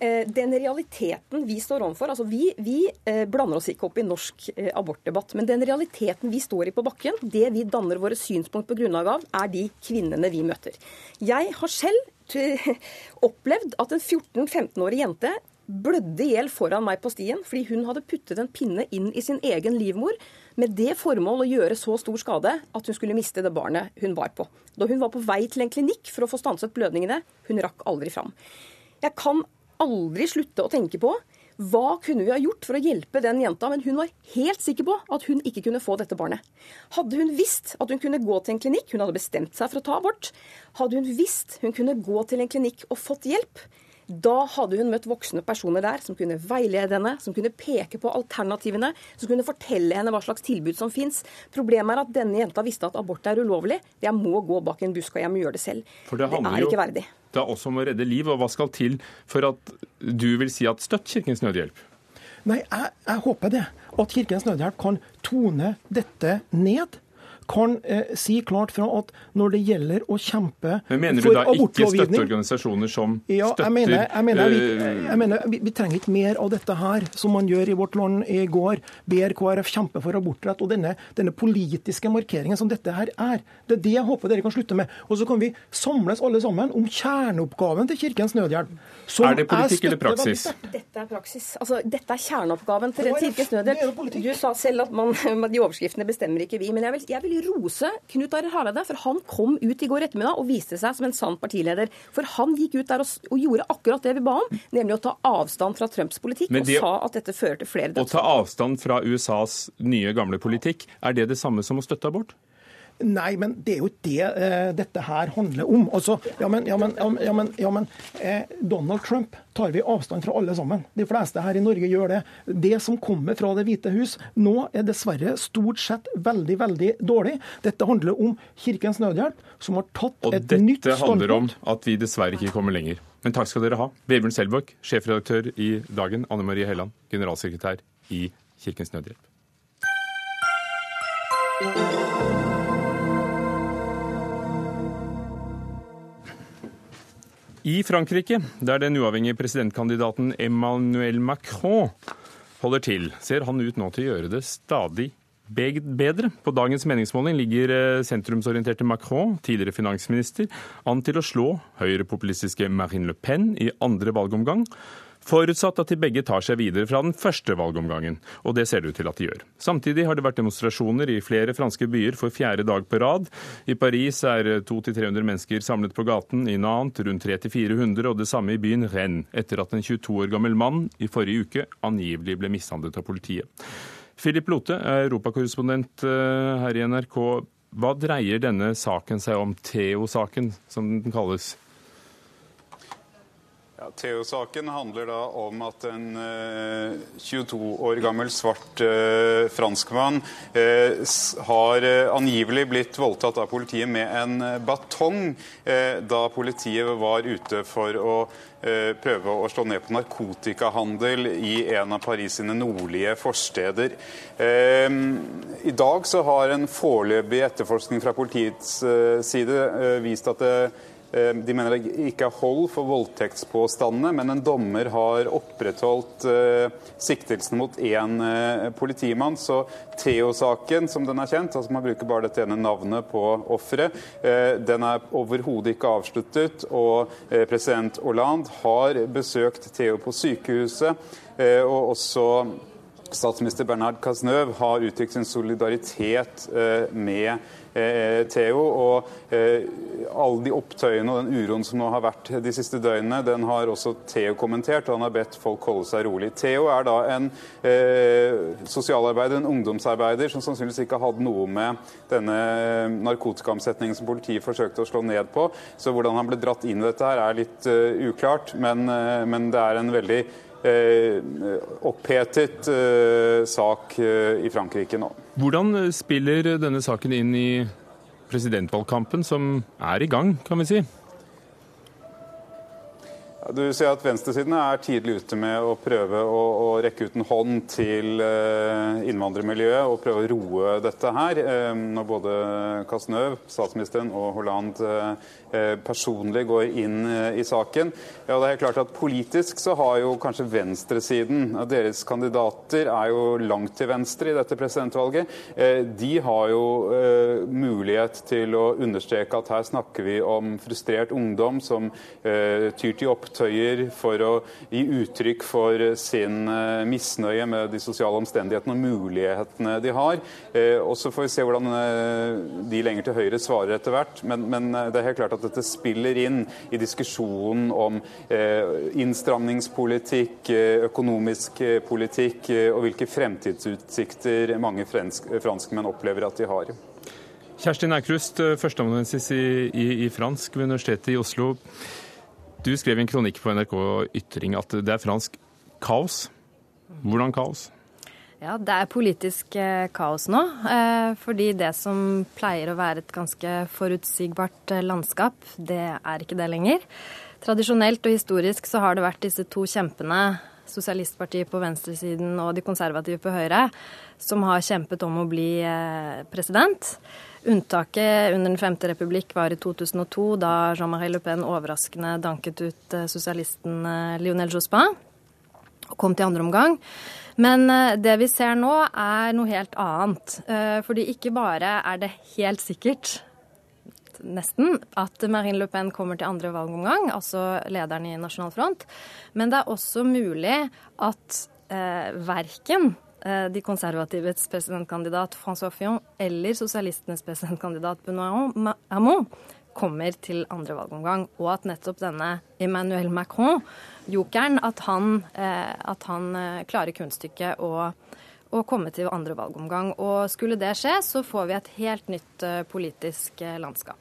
Eh, den realiteten vi står overfor altså Vi, vi eh, blander oss ikke opp i norsk eh, abortdebatt, men den realiteten vi står i på bakken, det vi danner våre synspunkt på grunnlag av, er de kvinnene vi møter. Jeg har selv opplevd at en 14-15-årig jente blødde i hjel foran meg på stien fordi hun hadde puttet en pinne inn i sin egen livmor med det formål å gjøre så stor skade at hun skulle miste det barnet hun var på. Da hun var på vei til en klinikk for å få stanset blødningene, hun rakk aldri fram. Jeg kan aldri slutte å tenke på hva kunne vi ha gjort for å hjelpe den jenta? Men hun var helt sikker på at hun ikke kunne få dette barnet. Hadde hun visst at hun kunne gå til en klinikk, hun hadde bestemt seg for å ta abort, hadde hun visst hun kunne gå til en klinikk og fått hjelp, da hadde hun møtt voksne personer der som kunne veilede henne, som kunne peke på alternativene, som kunne fortelle henne hva slags tilbud som fins. Problemet er at denne jenta visste at abort er ulovlig. Jeg må gå bak en busk, og jeg må gjøre det selv. For det, det er ikke verdig. Det er også om å redde liv, og hva skal til for at du vil si at støtt Kirkens Nødhjelp? Nei, jeg, jeg håper det. At Kirkens Nødhjelp kan tone dette ned kan eh, si klart fra at når det gjelder å kjempe Men Mener du da ikke støtteorganisasjoner som ja, støtter jeg mener, jeg mener, vi, eh, jeg mener vi, vi, trenger ikke mer av dette her, som man gjør i Vårt Land i går. Ber KrF kjempe for abortrett. Og denne, denne, politiske markeringen som dette her er. Det er det jeg håper dere kan slutte med. Og så kan vi samles alle sammen om kjerneoppgaven til Kirkens Nødhjelp. Er det politikk eller praksis? Dette er praksis. Altså, dette er kjerneoppgaven til Kirkens Nødhjelp. Du sa selv at man, de overskriftene bestemmer ikke vi. men jeg vil, jeg vil rose Knut Arild Hareide, for han kom ut i går ettermiddag og viste seg som en sann partileder. For han gikk ut der og, og, gjorde akkurat det vi ba om, nemlig å ta avstand fra Trumps politikk, det, og sa at dette fører til flere dødsfall. Å ta avstand fra USAs nye, gamle politikk, er det det samme som å støtte abort? Nei, men det er jo det eh, dette her handler om. Altså, ja, men, ja, men, ja, men, ja, men eh, Donald Trump tar vi avstand fra alle sammen. De fleste her i Norge gjør det. Det som kommer fra Det hvite hus nå, er dessverre stort sett veldig, veldig dårlig. Dette handler om Kirkens Nødhjelp, som har tatt Og et nytt standpunkt. Og dette handler om at vi dessverre ikke kommer lenger. Men takk skal dere ha. Vebjørn Selbukk, sjefredaktør i Dagen. Anne Marie Helland, generalsekretær i Kirkens Nødhjelp. I Frankrike, der den uavhengige presidentkandidaten Emmanuel Macron holder til, ser han ut nå til å gjøre det stadig bedre. På dagens meningsmåling ligger eh, sentrumsorienterte Macron, tidligere finansminister, an til å slå høyrepopulistiske Marine Le Pen i andre valgomgang. Forutsatt at de begge tar seg videre fra den første valgomgangen, og det ser det ut til at de gjør. Samtidig har det vært demonstrasjoner i flere franske byer for fjerde dag på rad. I Paris er 200-300 mennesker samlet på gaten, i Nantes rundt 300-400, og det samme i byen Rennes, etter at en 22 år gammel mann i forrige uke angivelig ble mishandlet av politiet. Philip Lote europakorrespondent eh, her i NRK. Hva dreier denne saken seg om, Theo-saken, som den kalles? Ja, Theo-saken handler da om at en eh, 22 år gammel svart eh, franskmann eh, har eh, angivelig blitt voldtatt av politiet med en eh, batong da politiet var ute for å prøve å slå ned på narkotikahandel i en av Paris sine nordlige forsteder. I dag så har en foreløpig etterforskning fra politiets side vist at det Eh, de mener det ikke er hold for voldtektspåstandene, men en dommer har opprettholdt eh, siktelsen mot én eh, politimann. Så Theo-saken, som den er kjent, altså man bruker bare dette ene navnet på offeret, den er overhodet ikke avsluttet. Og president Hollande har besøkt Theo på sykehuset, og også statsminister Bernard Cazeneuve har uttrykt sin solidaritet med Eh, Theo. Og eh, alle de opptøyene og den uroen som nå har vært de siste døgnene, den har også Theo kommentert, og han har bedt folk holde seg rolig. Theo er da en eh, sosialarbeider, en ungdomsarbeider, som sannsynligvis ikke hadde noe med denne narkotikaomsetningen som politiet forsøkte å slå ned på. Så hvordan han ble dratt inn i dette her er litt uklart, men, men det er en veldig opphetet sak i Frankrike nå. Hvordan spiller denne saken inn i presidentvalgkampen, som er i gang, kan vi si? Du sier at Venstresiden er tidlig ute med å prøve å, å rekke ut en hånd til eh, innvandrermiljøet og prøve å roe dette her. Eh, når både Cazeneuve, statsministeren, og Hollande eh, personlig går inn i saken. Ja, det er klart at Politisk så har jo kanskje venstresiden Deres kandidater er jo langt til venstre i dette presidentvalget. De har jo mulighet til å understreke at her snakker vi om frustrert ungdom som tyr til opp opptøyer for å gi uttrykk for sin eh, misnøye med de sosiale omstendighetene og mulighetene de har. Eh, og Så får vi se hvordan eh, de lenger til høyre svarer etter hvert. Men, men det er helt klart at dette spiller inn i diskusjonen om innstramningspolitikk, økonomisk politikk og hvilke fremtidsutsikter mange franskmenn opplever at de har. Kjersti Aukrust, førsteamanuensis i, i, i fransk ved Universitetet i Oslo. Du skrev i en kronikk på NRK Ytring at det er fransk kaos. Hvordan kaos? Ja, Det er politisk eh, kaos nå. Eh, fordi det som pleier å være et ganske forutsigbart eh, landskap, det er ikke det lenger. Tradisjonelt og historisk så har det vært disse to kjempene, Sosialistpartiet på venstresiden og de konservative på høyre, som har kjempet om å bli president. Unntaket under Den femte republikk var i 2002, da Jean-Marie Le Pen overraskende danket ut eh, sosialisten eh, Lionel Jospin og kom til andre omgang. Men eh, det vi ser nå, er noe helt annet. Fordi ikke bare er det helt sikkert nesten at Marine Le Pen kommer til andre valgomgang, altså lederen i Nasjonal Front, men det er også mulig at verken de konservatives presidentkandidat François Fillon eller sosialistenes presidentkandidat Benoît Hamon kommer til andre valgomgang, og at nettopp denne Emmanuel Macron, jokeren, at han, eh, at han eh, klarer kunststykket å, å komme til andre valgomgang. Og skulle det skje, så får vi et helt nytt politisk landskap.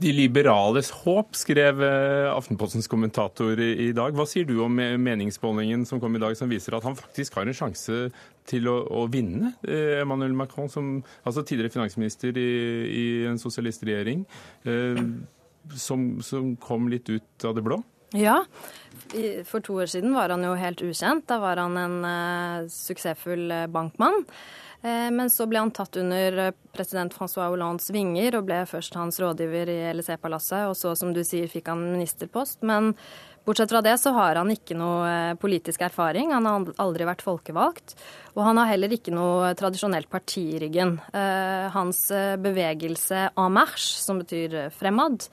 De liberales håp, skrev eh, Aftenpostens kommentator i dag. Hva sier du om meningsmålingen som kom i dag, som viser at han faktisk har en sjanse til å, å vinne? Eh, Emmanuel Macron, som, altså tidligere finansminister i, i en sosialistregjering, eh, som, som kom litt ut av det blå? Ja, for to år siden var han jo helt ukjent. Da var han en uh, suksessfull bankmann. Eh, men så ble han tatt under eh, president Francois Hollandes vinger og ble først hans rådgiver i LSE-palasset, og så, som du sier, fikk han ministerpost. Men bortsett fra det så har han ikke noe eh, politisk erfaring. Han har aldri vært folkevalgt. Og han har heller ikke noe tradisjonelt parti i ryggen. Hans bevegelse en marche, som betyr fremad,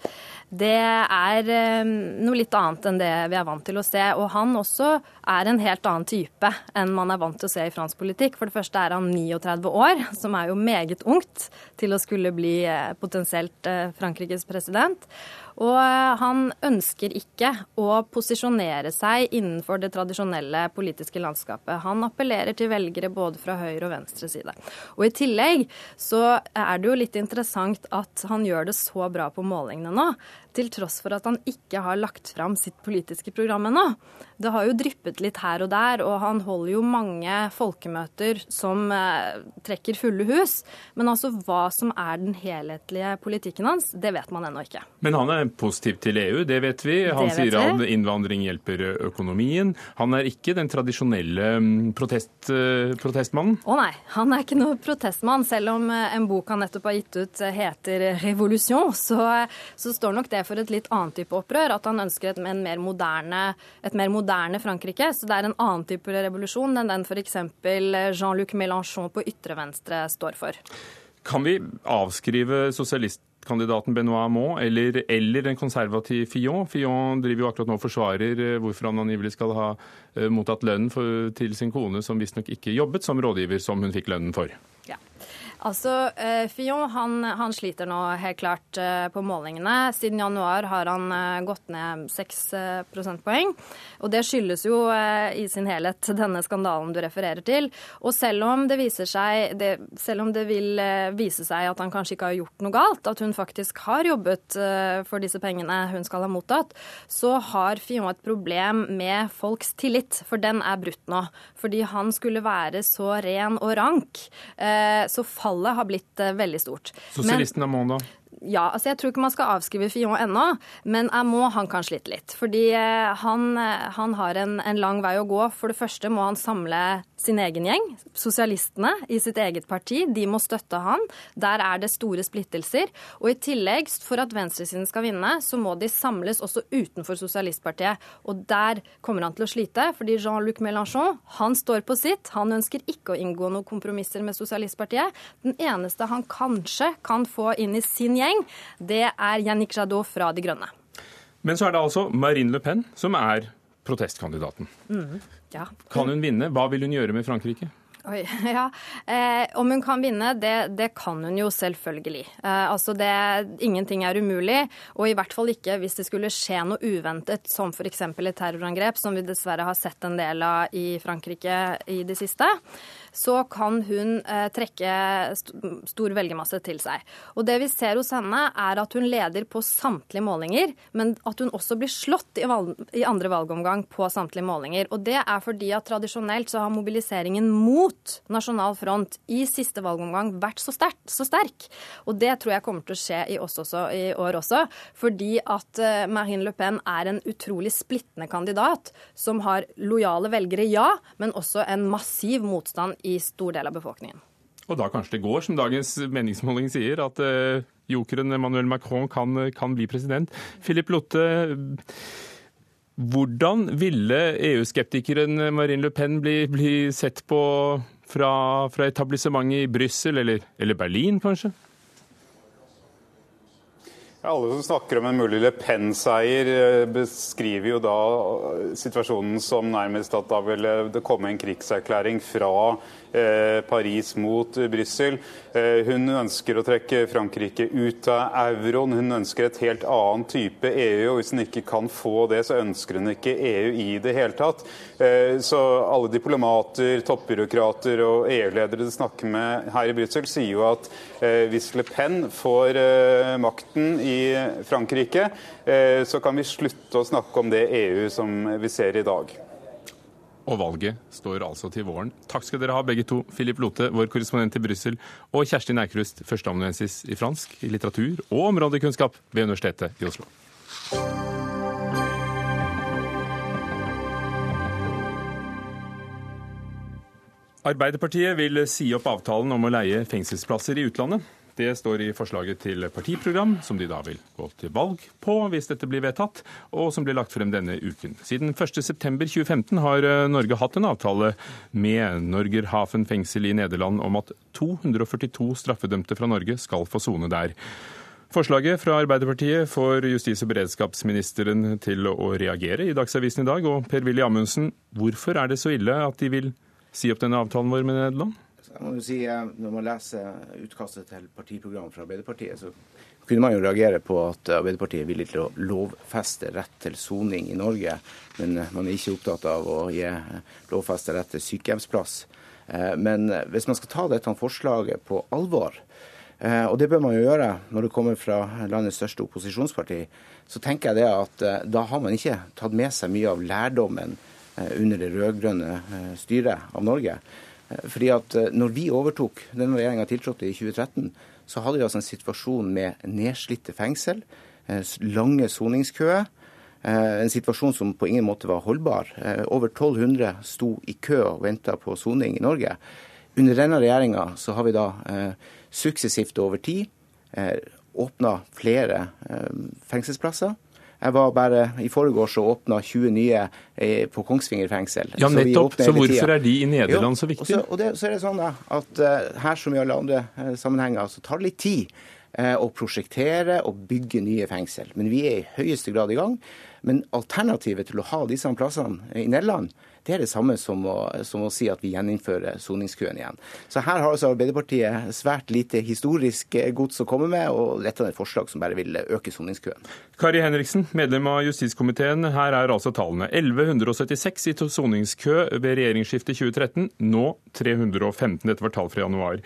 det er eh, noe litt annet enn det vi er vant til å se. Og han også er en helt annen type enn man er vant til å se i fransk politikk. For det første er han 39 år, som er jo meget ungt til å skulle bli eh, potensielt eh, Frankrikes president. Og han ønsker ikke å posisjonere seg innenfor det tradisjonelle politiske landskapet. Han appellerer til velgere både fra høyre og venstre side. Og i tillegg så er det jo litt interessant at han gjør det så bra på målingene nå til tross for at han ikke har lagt fram sitt politiske program ennå. Det har jo dryppet litt her og der, og han holder jo mange folkemøter som eh, trekker fulle hus. Men altså hva som er den helhetlige politikken hans, det vet man ennå ikke. Men han er positiv til EU, det vet vi. Han vet sier at innvandring hjelper økonomien. Han er ikke den tradisjonelle mm, protest, uh, protestmannen? Å nei, han er ikke noe protestmann. Selv om eh, en bok han nettopp har gitt ut eh, heter 'Revolusjon', så, så står nok det for et litt annet type opprør. At han ønsker et mer moderne, et mer moderne Frankrike. Så det er en annen type revolusjon enn den f.eks. Jean-Luc Mélenchon på ytre venstre står for. Kan vi avskrive sosialistkandidaten Benoit Hamon eller, eller en konservativ Fillon? Fillon driver jo akkurat nå og forsvarer eh, hvorfor han angivelig skal ha eh, mottatt lønnen til sin kone, som visstnok ikke jobbet som rådgiver, som hun fikk lønnen for. Ja. Altså, Fion, Fillon han, han, sliter nå helt klart eh, på målingene. Siden januar har han eh, gått ned 6 prosentpoeng. Og det skyldes jo i sin helhet denne skandalen du refererer til. Og selv om det viser seg, det, selv om det vil vise seg at han kanskje ikke har gjort noe galt, at hun faktisk har jobbet eh, for disse pengene hun skal ha mottatt, så har Fillon et problem med folks tillit, for den er brutt nå. Fordi han skulle være så ren og rank. Eh, så fallet har blitt eh, veldig stort. Sosialisten Amon, da? Ja, altså jeg tror ikke man skal avskrive Fillon ennå, men jeg må han kan slite litt. Fordi han, han har en, en, lang vei å gå. For det første må han samle sin egen gjeng. Sosialistene i sitt eget parti de må støtte han. Der er det store splittelser. Og i tillegg, for at venstresiden skal vinne, så må de samles også utenfor sosialistpartiet. Og der kommer han til å slite, fordi Jean-Luc Mélenchon han står på sitt. Han ønsker ikke å inngå noen kompromisser med sosialistpartiet. Den eneste han kanskje kan få inn i sin gjeng, det er Yannick Jadot fra De Grønne. Men så er det altså Marine Le Pen som er protestkandidaten. Mm. Ja. Kan hun vinne? Hva vil hun gjøre med Frankrike? Oi, ja. Eh, om hun kan vinne, det, det kan hun jo selvfølgelig. Eh, altså det, Ingenting er umulig, og i hvert fall ikke hvis det skulle skje noe uventet, som f.eks. et terrorangrep, som vi dessverre har sett en del av i Frankrike i det siste så kan hun eh, trekke stor velgermasse til seg. Og det vi ser hos henne, er at hun leder på samtlige målinger, men at hun også blir slått i, valg, i andre valgomgang på samtlige målinger. Og det er fordi at tradisjonelt så har mobiliseringen mot nasjonal front i siste valgomgang vært så, sterk, så sterk. Og det tror jeg kommer til å skje i, også, i år også, fordi at eh, Marine Le Pen er en utrolig splittende kandidat som har lojale velgere, ja, men også en massiv motstand i stor del av befolkningen. Og da kanskje det går, som dagens meningsmåling sier, at uh, jokeren Emmanuel Macron kan, kan bli president. Philip Lotte, hvordan ville EU-skeptikeren Marine Le Pen bli, bli sett på fra, fra etablissementet i Brussel, eller, eller Berlin kanskje? Alle som snakker om en mulig Le Pen-seier, eh, beskriver jo da eh, situasjonen som nærmest at da ville det komme en krigserklæring fra Paris mot Brussel. Eh, hun ønsker å trekke Frankrike ut av euroen. Hun ønsker et helt annen type EU. og Hvis hun ikke kan få det, så ønsker hun ikke EU i det hele tatt. Eh, så alle diplomater, toppbyråkrater og EU-ledere du snakker med her i Brussel, sier jo at hvis Le Pen får makten i Frankrike, så kan vi slutte å snakke om det EU som vi ser i dag. Og valget står altså til våren. Takk skal dere ha begge to. Philip Lote, vår korrespondent i Brussel, og Kjersti Eikrust, førsteamanuensis i fransk, i litteratur og områdekunnskap ved Universitetet i Oslo. Arbeiderpartiet vil si opp avtalen om å leie fengselsplasser i utlandet. Det står i forslaget til partiprogram, som de da vil gå til valg på hvis dette blir vedtatt, og som blir lagt frem denne uken. Siden 1.9.2015 har eh, Norge hatt en avtale med Norgerhaven fengsel i Nederland om at 242 straffedømte fra Norge skal få sone der. Forslaget fra Arbeiderpartiet får justis- og beredskapsministeren til å reagere i Dagsavisen i dag. Og Per-Willy Amundsen, hvorfor er det så ille at de vil si opp denne avtalen vår med Nederland? Jeg må jo si, eh, Når man leser utkastet til partiprogram fra Arbeiderpartiet, så kunne man jo reagere på at Arbeiderpartiet er villig til å lovfeste rett til soning i Norge, men eh, man er ikke opptatt av å gi eh, lovfeste rett til sykehjemsplass. Men hvis man skal ta dette forslaget på alvor, og det bør man jo gjøre når det kommer fra landets største opposisjonsparti, så tenker jeg det at da har man ikke tatt med seg mye av lærdommen under det rød-grønne styret av Norge. Fordi at eh, når vi overtok, denne regjeringa tiltrådte i 2013, så hadde vi altså en situasjon med nedslitte fengsel, eh, lange soningskøer. Eh, en situasjon som på ingen måte var holdbar. Over 1200 sto i kø og venta på soning i Norge. Under denne regjeringa så har vi da suksessivt over tid åpna flere fengselsplasser. Jeg var bare, I forgårs så åpna 20 nye eh, på Kongsvinger fengsel. Ja, nettopp. Så, så hvorfor er de i Nederland jo, så viktige? Og, så, og så er det sånn at uh, her som i alle andre uh, sammenhenger, så tar det litt tid uh, å prosjektere og bygge nye fengsel. Men vi er i høyeste grad i gang. Men alternativet til å ha disse plassene i Nederland, det er det samme som å, som å si at vi gjeninnfører soningskøen igjen. Så her har altså Arbeiderpartiet svært lite historisk gods å komme med, og dette er et forslag som bare vil øke soningskøen. Kari Henriksen, medlem av justiskomiteen. Her er altså tallene. 1176 i soningskø ved regjeringsskiftet 2013, nå 315. Dette var tall fra januar.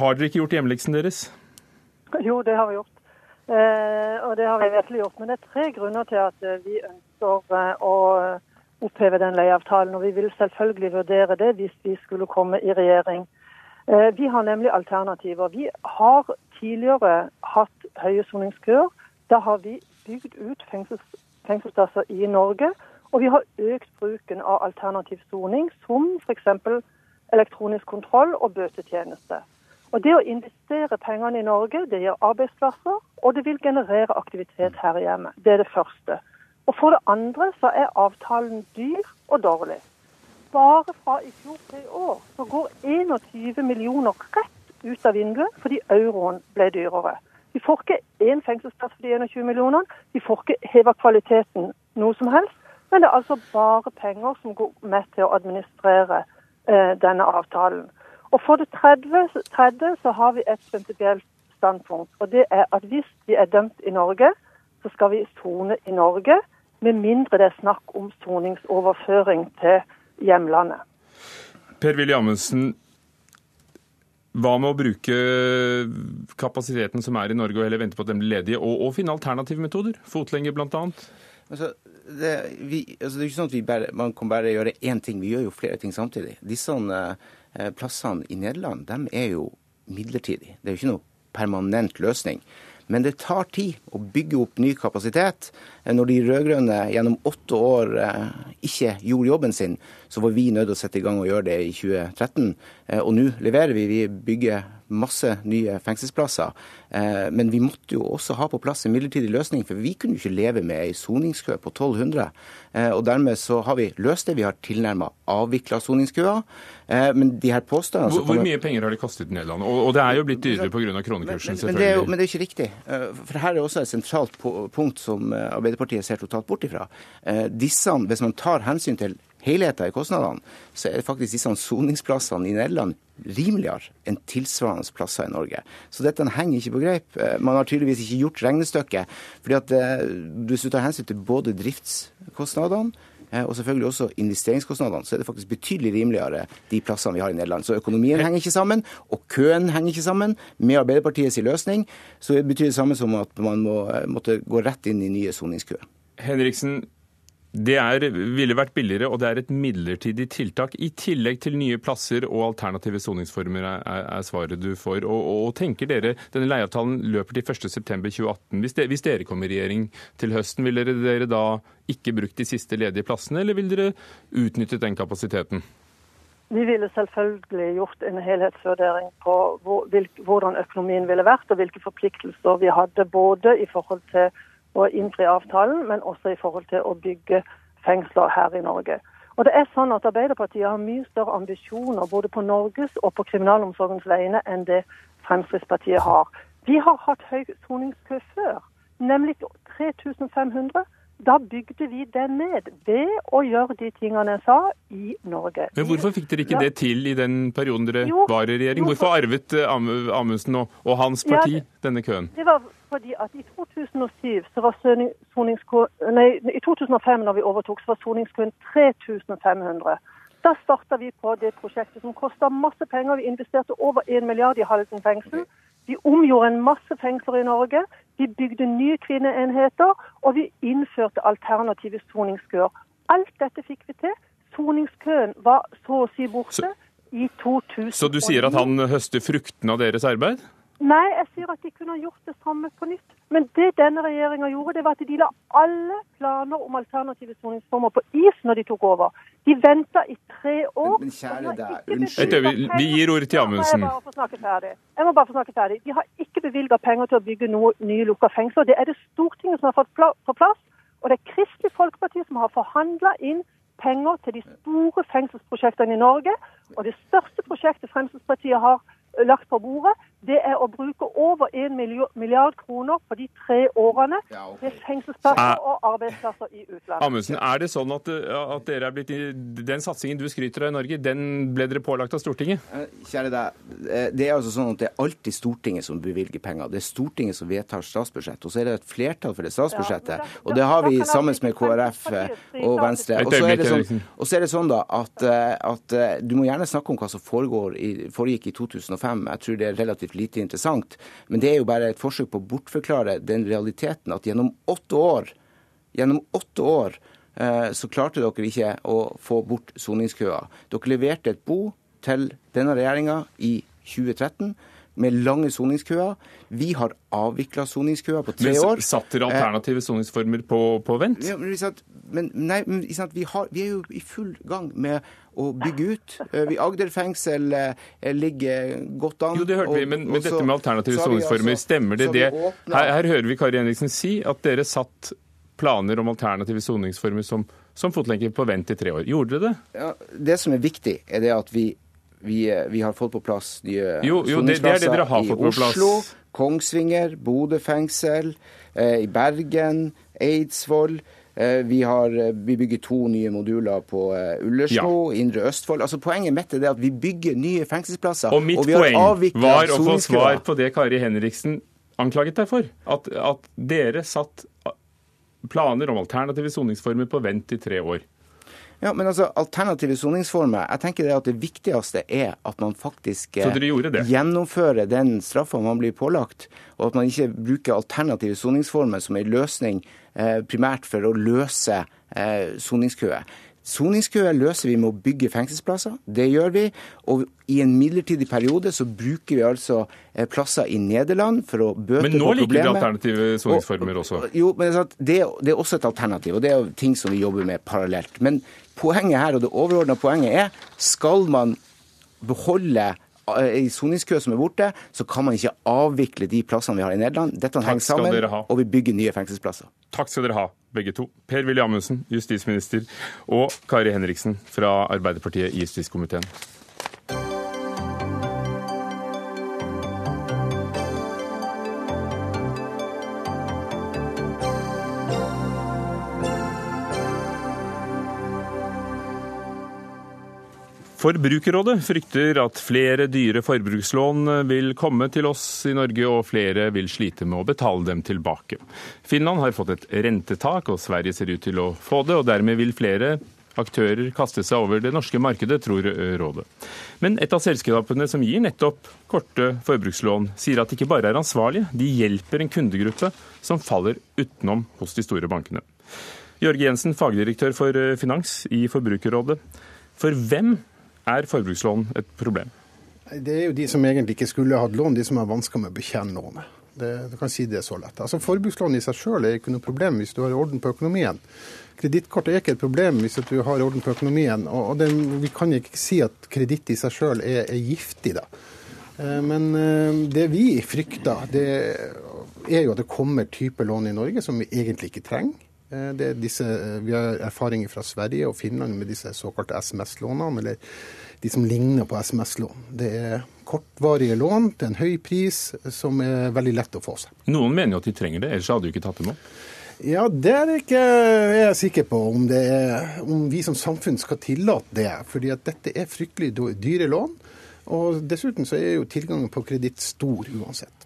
Har dere ikke gjort hjemmeleksen deres? Jo, det har vi gjort. Eh, og det har vi virkelig gjort. Men det er tre grunner til at eh, vi ønsker eh, å oppheve den leieavtalen. Og vi vil selvfølgelig vurdere det hvis vi skulle komme i regjering. Eh, vi har nemlig alternativer. Vi har tidligere hatt høye soningskøer. Da har vi bygd ut fengsels, fengselsplasser i Norge. Og vi har økt bruken av alternativ soning, som f.eks. elektronisk kontroll og bøtetjeneste. Og Det å investere pengene i Norge det gir arbeidsplasser, og det vil generere aktivitet her hjemme. Det er det første. Og For det andre så er avtalen dyr og dårlig. Bare fra i fjor til i år så går 21 millioner rett ut av vinduet fordi euroen ble dyrere. Vi får ikke én fengselsplass for de 21 millionene. Vi får ikke heva kvaliteten noe som helst. Men det er altså bare penger som går med til å administrere eh, denne avtalen. Og For det tredje, tredje så har vi et prinsipielt standpunkt. og det er at Hvis vi er dømt i Norge, så skal vi sone i Norge. Med mindre det er snakk om soningsoverføring til hjemlandet. Per-Willy Amundsen, hva med å bruke kapasiteten som er i Norge, og heller vente på at den blir ledige, og, og finne alternative metoder? Fotlenger bl.a.? Altså, det, vi, altså, det er ikke sånn at bare, man kan bare gjøre én ting. Vi gjør jo flere ting samtidig. Disse eh, plassene i Nederland de er jo midlertidige. Det er jo ikke noe permanent løsning. Men det tar tid å bygge opp ny kapasitet. Eh, når de rød-grønne gjennom åtte år eh, ikke gjorde jobben sin, så var vi nødt til å sette i gang og gjøre det i 2013. Eh, og nå leverer vi. Vi bygger masse nye fengselsplasser. Men vi måtte jo også ha på plass en midlertidig løsning, for vi kunne jo ikke leve med ei soningskø på 1200. Og dermed så har vi løst det. Vi har tilnærma avvikla soningskøer. Men de her påstandene hvor, hvor, mye penger har de kostet Nederland? Og, det er jo blitt dyrere pga. kronekursen, selvfølgelig. Men det, jo, men det, er ikke riktig. For her er også et sentralt punkt som Arbeiderpartiet ser totalt bort ifra. Disse, hvis man tar hensyn til helheten i kostnadene, så er faktisk disse soningsplassene i Nederland rimeligere enn tilsvarende plasser i Norge. Så dette henger ikke på greip. Man har tydeligvis ikke gjort regnestykket. fordi at eh, Hvis du tar hensyn til både driftskostnadene eh, og selvfølgelig også investeringskostnadene, så er det faktisk betydelig rimeligere de plassene vi har i Nederland. Så økonomien henger ikke sammen, og køen henger ikke sammen. Med Arbeiderpartiets løsning så det betyr det samme som at man må eh, måtte gå rett inn i nye soningskøer. Henriksen, det er, ville vært billigere, og det er et midlertidig tiltak. I tillegg til nye plasser og alternative soningsformer er, er, svaret du får. Og, og, tenker dere, Denne leieavtalen løper til 1.9.2018. Hvis, hvis dere kommer i regjering til høsten, vil dere, dere da ikke brukt de siste ledige plassene, eller vil dere utnyttet den kapasiteten? Vi ville selvfølgelig gjort en helhetsvurdering på hvordan økonomien ville vært, og hvilke forpliktelser vi hadde både i forhold til å innfri avtalen, men også i forhold til å bygge fengsler her i Norge. Og det er sånn at Arbeiderpartiet har mye større ambisjoner både på Norges og på kriminalomsorgens vegne enn det Fremskrittspartiet har. Vi har hatt høy soningskø før, nemlig 3500. Da bygde vi den ned ved å gjøre de tingene jeg sa, i Norge. Men hvorfor fikk dere ikke det til i den perioden dere jo, var i regjering? Hvorfor arvet eh, Amundsen og, og hans parti ja, denne køen? Det var fordi at i 2007 så var nei, i 2005 når vi overtok, så var soningskøen 3500. Da starta vi på det prosjektet som kosta masse penger. Vi investerte over 1 milliard i Halden fengsel. Vi omgjorde en masse fengsler i Norge. Vi bygde nye kvinneenheter, og vi innførte alternative soningskøer. Alt dette fikk vi til. Soningskøen var så å si borte så, i 2009. Så du sier at han høster fruktene av deres arbeid? Nei, jeg sier at de kunne gjort det samme på nytt. Men det denne regjeringa gjorde, det var at de la alle planer om alternative soningsformer på is når de tok over. De venta i tre år. Men, men kjære deg, unnskyld. Vi gir ordet til Amundsen. Jeg, jeg må bare få snakke ferdig. De har ikke bevilga penger til å bygge noe nye lukka fengsler. Det er det Stortinget som har fått på plass. Og det er Kristelig Folkeparti som har forhandla inn penger til de store fengselsprosjektene i Norge. Og det største prosjektet Fremskrittspartiet har lagt på bordet, det er å bruke over 1 milliard kroner på de tre årene ja, okay. til fengselsplasser og arbeidsplasser i utlandet. Amundsen, er det sånn at, at, dere er blitt, den satsingen du skryter av i Norge, den ble dere pålagt av Stortinget? Eh, kjære deg, eh, det er altså sånn at det er alltid Stortinget som bevilger penger. Det er Stortinget som vedtar statsbudsjett. Og så er det et flertall for det statsbudsjettet. Ja, og det har vi sammen med KrF eh, og Venstre. Og så er det sånn, er det sånn da at, at, du må gjerne snakke om hva som foregår i, foregikk i 2005. Jeg tror det er relativt relativt lite interessant. Men det er jo bare et forsøk på å bortforklare den realiteten at gjennom åtte år, gjennom åtte år eh, så klarte dere ikke å få bort soningskøa. Dere leverte et bo til denne regjeringa i 2013 med lange soningskøer. Vi har avvikla soningskøer på tre år. Men satt dere alternative soningsformer på, på vent? Ja, men, men, nei, men vi, har, vi, er jo i full gang med å bygge ut. Vi Agder fengsel eh, ligger godt an. Jo, det hørte vi, men, men dette med alternative soningsformer, altså, stemmer det det? Her, her, hører vi Kari Henriksen si at dere satt planer om alternative soningsformer som, som fotlenke på vent i tre år. Gjorde dere det? Ja, det som er viktig, er det at vi vi, eh, vi, har fått på plass nye jo, jo, det, det det. I Oslo, Kongsvinger, Bodø fengsel, eh, i Bergen, Eidsvoll. Eh, vi, har, eh, vi, bygger to nye moduler på Ullersmo, ja. Indre Østfold. Altså Poenget mitt er at vi bygger nye fengselsplasser. Og mitt og poeng var å få svar på det Kari Henriksen anklaget deg for. At, at dere satt planer om alternative soningsformer på vent i tre år. Ja, men altså, Alternative soningsformer jeg tenker det at det viktigste er at man faktisk gjennomfører den straffa man blir pålagt, og at man ikke bruker alternative soningsformer som en løsning eh, primært for å løse eh, soningskøer. Soningskøer løser vi med å bygge fengselsplasser. Det gjør vi. Og i en midlertidig periode så bruker vi altså eh, plasser i Nederland for å bøte på problemet. Men nå liker vi alternative soningsformer også? Jo, men det, det, er også et alternativ, og det er ting som vi jobber med parallelt. Men poenget her, og det overordna poenget er, skal man beholde ei eh, soningskø som er borte, så kan man ikke avvikle de plassene vi har i Nederland. Dette henger sammen, og vi bygger nye fengselsplasser. Takk skal dere ha, begge to. Per-Willy Amundsen, justisminister, og Kari Henriksen fra Arbeiderpartiet i justiskomiteen. Forbrukerrådet frykter at flere dyre forbrukslån vil komme til oss i Norge, og flere vil slite med å betale dem tilbake. Finland har fått et rentetak, og Sverige ser ut til å få det. og Dermed vil flere aktører kaste seg over det norske markedet, tror rådet. Men et av selskapene som gir nettopp korte forbrukslån, sier at de ikke bare er ansvarlige, de hjelper en kundegruppe som faller utenom hos de store bankene. Jørge Jensen, fagdirektør for finans i Forbrukerrådet. For hvem er forbrukslån et problem? Det er jo de som egentlig ikke skulle hatt lån, de som har vansker med å betjene lånet. Det, du kan si det så lett. Altså Forbrukslån i seg selv er ikke noe problem hvis du har orden på økonomien. Kredittkort er ikke et problem hvis du har orden på økonomien. og det, Vi kan ikke si at kreditt i seg selv er, er, giftig. da. Eh, men eh, det vi frykter, det er jo at det kommer typer lån i Norge som vi egentlig ikke trenger. Eh, disse, vi har erfaringer fra Sverige og Finland med disse såkalte SMS-lånene. eller de som ligner på SMS-lån. Det er kortvarige lån til en høy pris som er veldig lett å få seg. Noen mener jo at de trenger det, ellers hadde du ikke tatt dem opp? Ja, det er, ikke, jeg sikker på om, er, om, vi som samfunn skal tillate det. Fordi at dette er fryktelig dyre lån. Og dessuten så er jo tilgangen på kreditt stor uansett.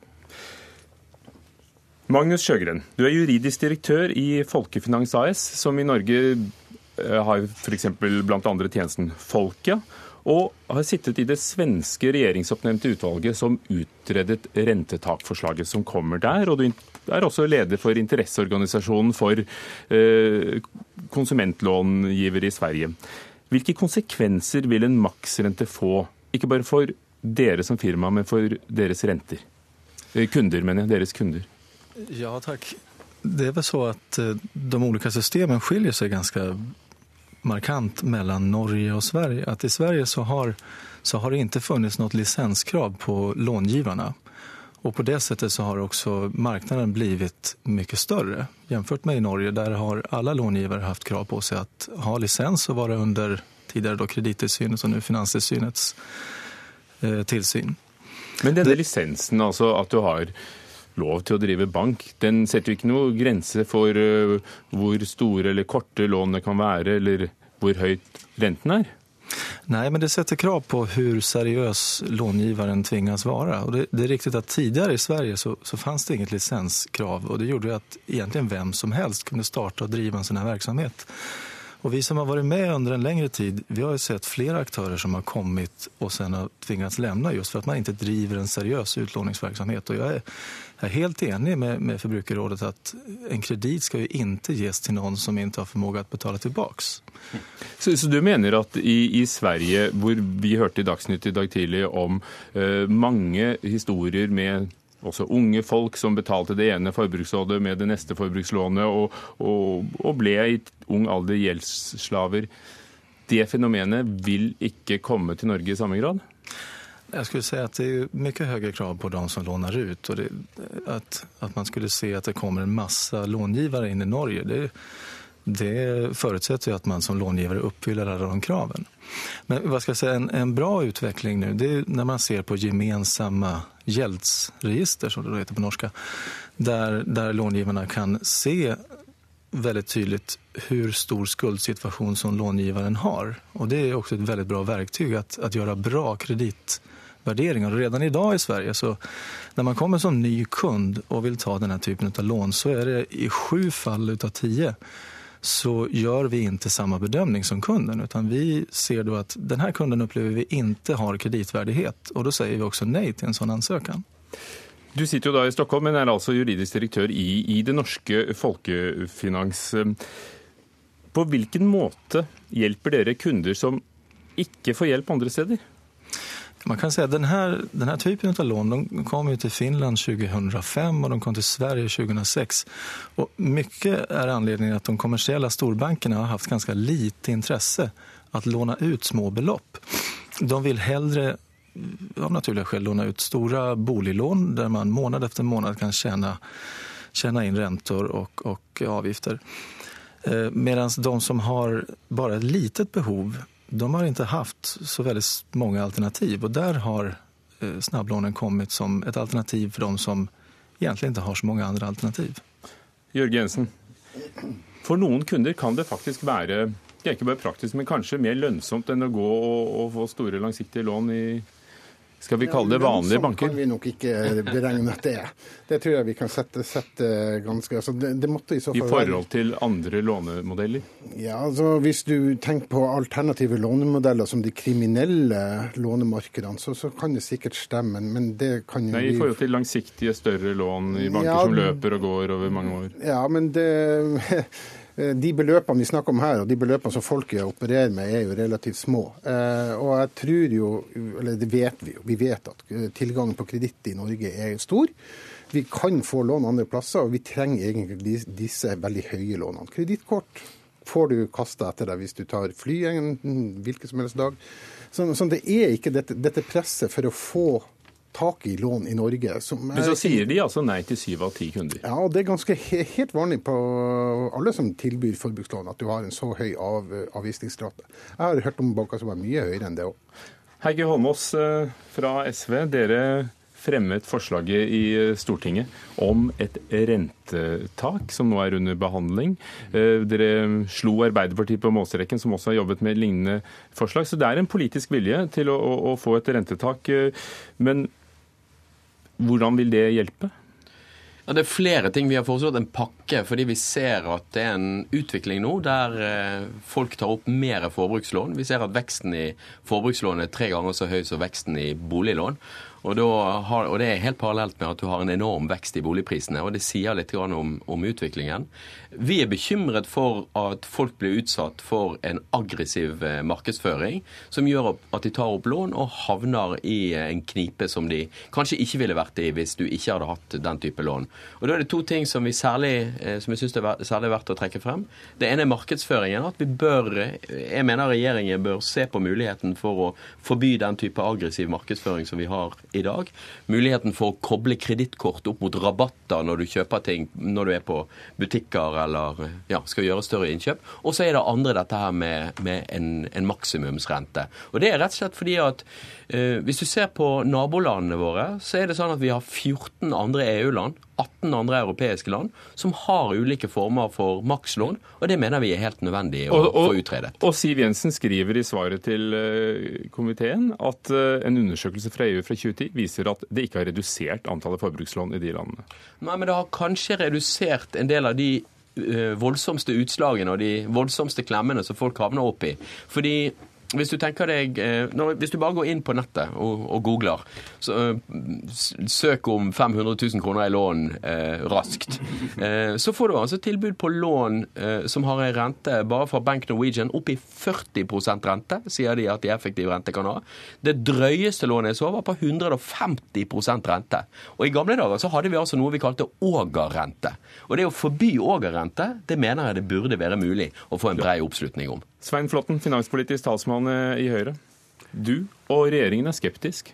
Magnus Sjøgren, du er juridisk direktør i Folkefinans AS, som i Norge eh, har f.eks. blant andre tjenesten Folkia og har sittet i det svenske regjeringsoppnevnte utvalget som utredet rentetakforslaget som kommer der. Og du er også leder for interesseorganisasjonen for eh, konsumentlångivere i Sverige. Hvilke konsekvenser vil en maksrente få, ikke bare for dere som firma, men for deres renter? Eh, kunder, mener jeg. Deres kunder. Ja, takk. Det er vel så at eh, de ulike systemene skiljer seg ganske markant mellom Norge og Sverige. At i Sverige så har, så har det ikke funnits noe lisenskrav på långiverne. Og på det settet så har også marknaden blivit mye større. sammenlignet med i Norge der har alle långivere hatt krav på seg å ha lisens og være under tidligere kredittilsynets og nå Finanstilsynets eh, tilsyn. Men denne lisensen, altså at du har lov til å drive bank. Den setter jo ikke noe grense for uh, hvor store eller korte lånene kan være, eller hvor høyt renten er. Nei, men det setter krav på hvor seriøs långiveren tvinges være. Og det, det, er riktig at Tidligere i Sverige så, så fantes det inget lisenskrav. og Det gjorde at egentlig hvem som helst kunne starte og drive en sånn virksomhet. Og vi som har vært med under en lengre tid, vi har jo sett flere aktører som har kommet og sen har tvingats lämna just for at man ikke driver en seriøs utlåningsverksamhet. Og jeg är, jag är helt enig med, med Forbrukerrådet att en kredit skal jo ikke ges til noen som ikke har förmåga att betala tillbaks. Så, så, du mener at i, i, Sverige, hvor vi hørte i Dagsnytt i dag tidlig om uh, mange historier med også unge folk som betalte det ene forbruksrådet med det neste forbrukslånet, og, og, og ble i ung alder gjeldsslaver. Det fenomenet vil ikke komme til Norge i samme grad? Jag skulle säga att det är mycket högre krav på de som lånar ut. Och det, att, att man skulle se att det kommer en massa långivare in i Norge, det, det förutsätter ju att man som långivare uppfyller alla de kraven. Men vad ska jag säga, en, en bra utveckling nu, det är när man ser på gemensamma gäldsregister, som det heter på norska, där, där långivarna kan se väldigt tydligt hur stor skuldsituation som långivaren har. Och det är också ett väldigt bra verktyg att göra bra kreditvärderingar. Och redan idag i Sverige så när man kommer som ny kund och vill ta den här typen av lån så är det i sju fall utav tio så gör vi inte samma bedömning som kunden utan vi ser då att den här kunden upplever vi inte har kreditvärdighet och då säger vi också nej till en sån ansökan. Du sitter jo da i Stockholm, men er altså juridisk direktør i, i det norske Folkefinans. På hvilken måte hjelper dere kunder som ikke får hjelp andre steder? Man kan si at denne, denne typen av lån de kom jo til Finland 2005 og de kom til Sverige 2006. Og Mye er anledningen at de kommersiella storbankene har hatt ganske lite interesse å låne ut små belopp. De vil hellre av naturlige skäl låna ut store boliglån der man månad efter månad kan tjene inn in og, og avgifter. Eh, de som har bare et litet behov de har inte haft så väldigt många alternativ och där har eh, snabblånen kommit som ett alternativ för de som egentlig ikke har så mange andre alternativ. Jørgen Jensen, for noen kunder kan det faktisk være det er ikke bare praktisk, men kanskje mer lønnsomt enn å gå og, og få store langsiktige lån i skal vi kalle det vanlige banker? Det kan vi nok ikke beregne at det er. Det tror jeg vi kan sette, sette ganske altså det, det måtte I, så fall I forhold til andre lånemodeller? Ja, altså Hvis du tenker på alternative lånemodeller som de kriminelle lånemarkedene, så, så kan det sikkert stemme, men det kan jo Nei, I forhold til langsiktige, større lån i banker ja, som løper og går over mange år? Ja, men det de beløpene vi snakker om her, og de beløpene som folket opererer med, er jo relativt små. Eh, og jeg tror jo, eller det vet vi jo, vi vet at eh, tilgangen på kreditt i Norge er stor. Vi kan få lån andre plasser, og vi trenger egentlig disse veldig høye lånene. Kredittkort får du kasta etter deg hvis du tar fly en hvilken som helst dag. Så, så det er ikke dette, dette presset for å få tak i lån i Norge. Men så sier de altså nei til syv av ti kunder? Ja, og det er ganske helt vanlig på alle som tilbyr forbrukslån, at du har en så høy av, avvisningsrate. Jeg har hørt om banker som er mye høyere enn det òg. Heikki Holmås eh, fra SV, dere fremmet forslaget i eh, Stortinget om et rentetak, som nå er under behandling. Eh, dere slo Arbeiderpartiet på målstreken, som også har jobbet med lignende forslag. Så det er en politisk vilje til å, å, å få et rentetak. Men hvordan vil det hjelpe? Ja, det er flere ting. Vi har foreslått en pakke fordi vi ser at det er en utvikling nå der eh, folk tar opp mer forbrukslån. Vi ser at veksten i forbrukslån er tre ganger så høy som veksten i boliglån. Og, har, og, det er helt parallelt med at du har en enorm vekst i boligprisene. og Det sier litt om, om, utviklingen. Vi er bekymret for at folk blir utsatt for en aggressiv eh, markedsføring som gjør at de tar opp lån og havner i en knipe som de kanskje ikke ville vært i hvis du ikke hadde hatt den type lån. Og Da er det to ting som, særlig, eh, som jeg syns er særlig verdt å trekke frem. Det ene er markedsføringen. At vi bør, jeg mener regjeringen bør se på muligheten for å forby den type aggressiv markedsføring som vi har i dag. Muligheten for å koble kredittkort opp mot rabatter når du kjøper ting når du er på butikker eller ja, skal gjøre større innkjøp. Og så er det andre dette her med, med en, en, maksimumsrente. Og det er rett og slett fordi at eh, hvis du ser på nabolandene våre, så er det sånn at vi har 14 andre EU-land 18 andre europeiske land som har ulike former for makslån, og det mener vi er helt nødvendig å og, og, få utredet. Og Siv Jensen skriver i svaret til eh, komiteen at eh, en undersøkelse fra EU fra 2010 viser at det ikke har redusert antallet forbrukslån i de landene. Nei, men det har kanskje redusert en del av de eh, voldsomste utslagene og de voldsomste klemmene som folk havner opp i. Fordi hvis du tenker deg, eh, hvis du bare går inn på nettet og, og googler, så, uh, søk om 500 000 kroner i lån uh, raskt, uh, så får du altså tilbud på lån som har en rente bare fra Bank Norwegian opp i 40 rente, sier de at de effektiv rente kan ha. Det drøyeste lånet jeg så, var på 150% rente. Og i gamle dager så hadde vi altså noe vi kalte ågerrente. Og det å forby ågerrente, det mener jeg det burde være mulig å få en brei oppslutning om. Svein Flåtten, finanspolitisk talsmann i Høyre. Du og regjeringen er skeptisk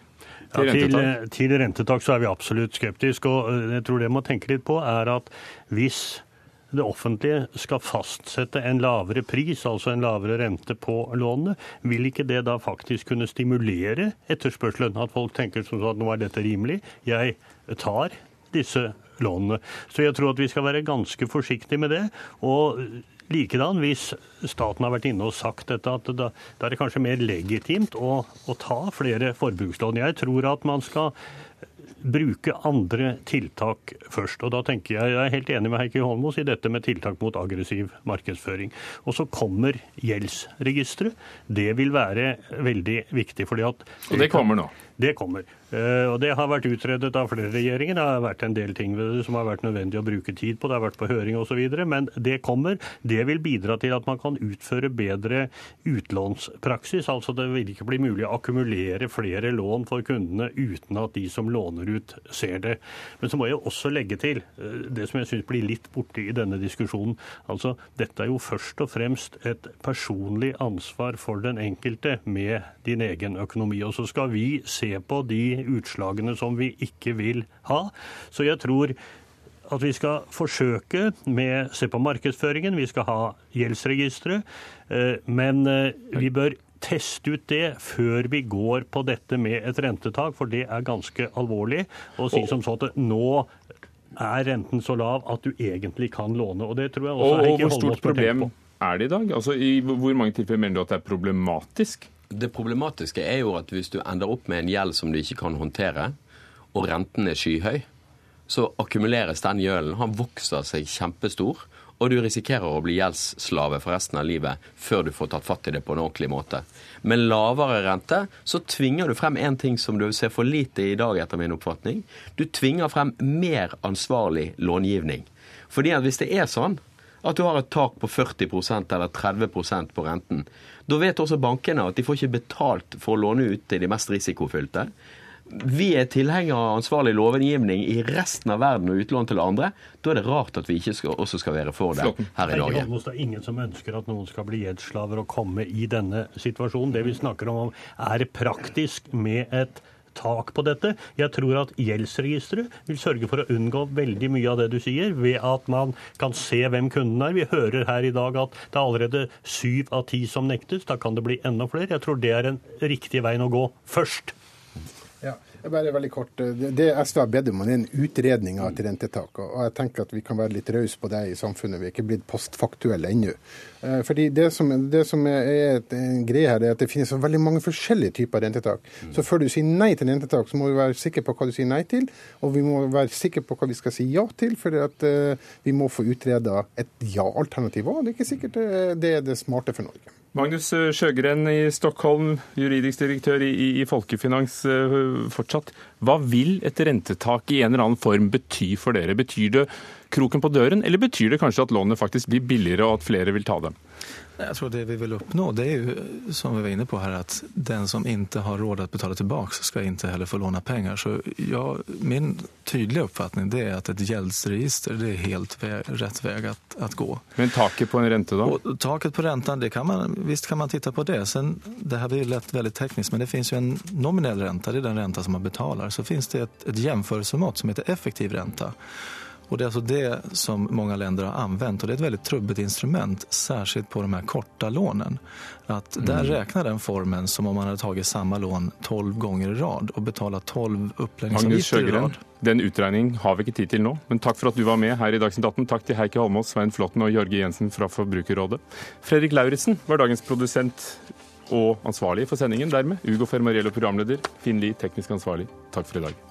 til ja, rentetak? Til, til rentetak så er vi absolutt skeptiske. Og eh, jeg tror det må tenke litt på, er at hvis det offentlige skal fastsette en lavere pris, altså en lavere rente på lånene, vil ikke det da faktisk kunne stimulere etterspørselen? At folk tenker som sånn at nå er dette rimelig, jeg tar disse lånene. Så jeg tror at vi skal være ganske forsiktige med det. og Likedan, hvis staten har vært inne og sagt dette, at da, da er det kanskje mer legitimt å, å ta flere forbrukslån. Jeg tror at man skal bruke andre tiltak først. Og da tenker jeg, jeg er helt enig med Heikki Holmås i dette med tiltak mot aggressiv markedsføring. Og så kommer gjeldsregisteret. Det vil være veldig viktig. fordi at... Og det kommer nå? Det kommer. Uh, og Det har vært utredet av flere regjeringer. Det har vært en del ting ved det som har vært nødvendig å bruke tid på. Det har vært på høring osv. Men det kommer. Det vil bidra til at man kan utføre bedre utlånspraksis. Altså det vil ikke bli mulig å akkumulere flere lån for kundene uten at de som låner ut, ser det. Men så må jeg også legge til uh, det som jeg syns blir litt borte i denne diskusjonen. Altså dette er jo først og fremst et personlig ansvar for den enkelte med din egen økonomi. Og så skal vi se på de utslagene som vi ikke vil ha. Så jeg tror at vi skal forsøke med se på markedsføringen, vi skal ha gjeldsregisteret, eh, men eh, vi bør teste ut det før vi går på dette med et rentetak, for det er ganske alvorlig. å si som så at nå er renten så lav at du egentlig kan låne. Og det tror jeg også og, og hvor stort problem er det i dag? Altså, I hvor mange tilfeller mener du at det er problematisk? Det problematiske er jo at hvis du ender opp med en gjeld som du ikke kan håndtere, og renten er skyhøy, så akkumuleres den gjølen. Han vokser seg kjempestor. Og du risikerer å bli gjeldsslave for resten av livet før du får tatt fatt i det på en ordentlig måte. Med lavere rente så tvinger du frem en ting som du ser for lite i dag, etter min oppfatning. Du tvinger frem mer ansvarlig långivning. Fordi at hvis det er sånn at du har et tak på 40% eller 30% på renten. Da vet også bankene at de får ikke betalt for å låne ut til de mest risikofylte. Vi er tilhengere av ansvarlig lovgivning i resten av verden og utlån til andre. Da er det rart at vi ikke skal, også skal være for det her i Norge. Det er ingen som ønsker at noen skal bli gjeldsslaver og komme i denne situasjonen. Det vi snakker om, er praktisk med et tak på dette. Jeg tror at gjeldsregisteret vil sørge for å unngå veldig mye av det du sier, ved at man kan se hvem kunden er. Vi hører her i dag at det er allerede syv av ti som nektes. Da kan det bli enda flere. Jeg tror det er en riktig vei å gå først. Bare veldig kort. Det SV har bedt om, er en utredning av et rentetak. Og jeg tenker at vi kan være litt rause på det i samfunnet. Vi er ikke blitt postfaktuelle ennå. Eh, fordi Det som, det som er en greie her, er at det finnes så veldig mange forskjellige typer rentetak. Mm. Så før du sier nei til rentetak, så må vi være sikre på hva du sier nei til. Og vi må være sikre på hva vi skal si ja til, for at uh, vi må få utreda et ja-alternativ òg. Det er ikke sikkert det er det smarte for Norge. Magnus Sjøgren i Stockholm, juridisk direktør i, i, Folkefinans uh, fortsatt. Hva vil et rentetak i en eller annen form bety for dere? Betyr det kroken på døren, eller betyr det kanskje at lånet faktisk blir billigere og at flere vil ta dem? Jeg tror det vi vil oppnå, det er jo, som vi var inne på her, at den som ikke har råd til å betale tilbake, skal ikke heller få låne penger. Så ja, min tydelige oppfatning det er at et gjeldsregister det er helt rett vei å gå. Men taket på en rente, da? Og taket på renten, det kan man, visst kan man titte på det. Sen, det her blir lett veldig teknisk, men det finnes jo en nominell rente, det er den renta som man betaler. Så finnes det et, et som heter effektiv rente. Och det är alltså det som många länder har använt och det är ett väldigt trubbigt instrument, särskilt på de här korta lånen. Att mm. där räknar den formen som om man hade tagit samma lån 12 gånger i rad og betalat 12 uppläggningsavgifter i rad. Den utregning har vi ikke tid til nå, men takk for at du var med her i Dagsnytt 18. Takk til Heikki Holmås, Svein Flåtten og Jørge Jensen fra Forbrukerrådet. Fredrik Lauritzen var dagens produsent og ansvarlig for sendingen dermed. Ugo Fermariello programleder, Finn Lie teknisk ansvarlig. Takk for i dag.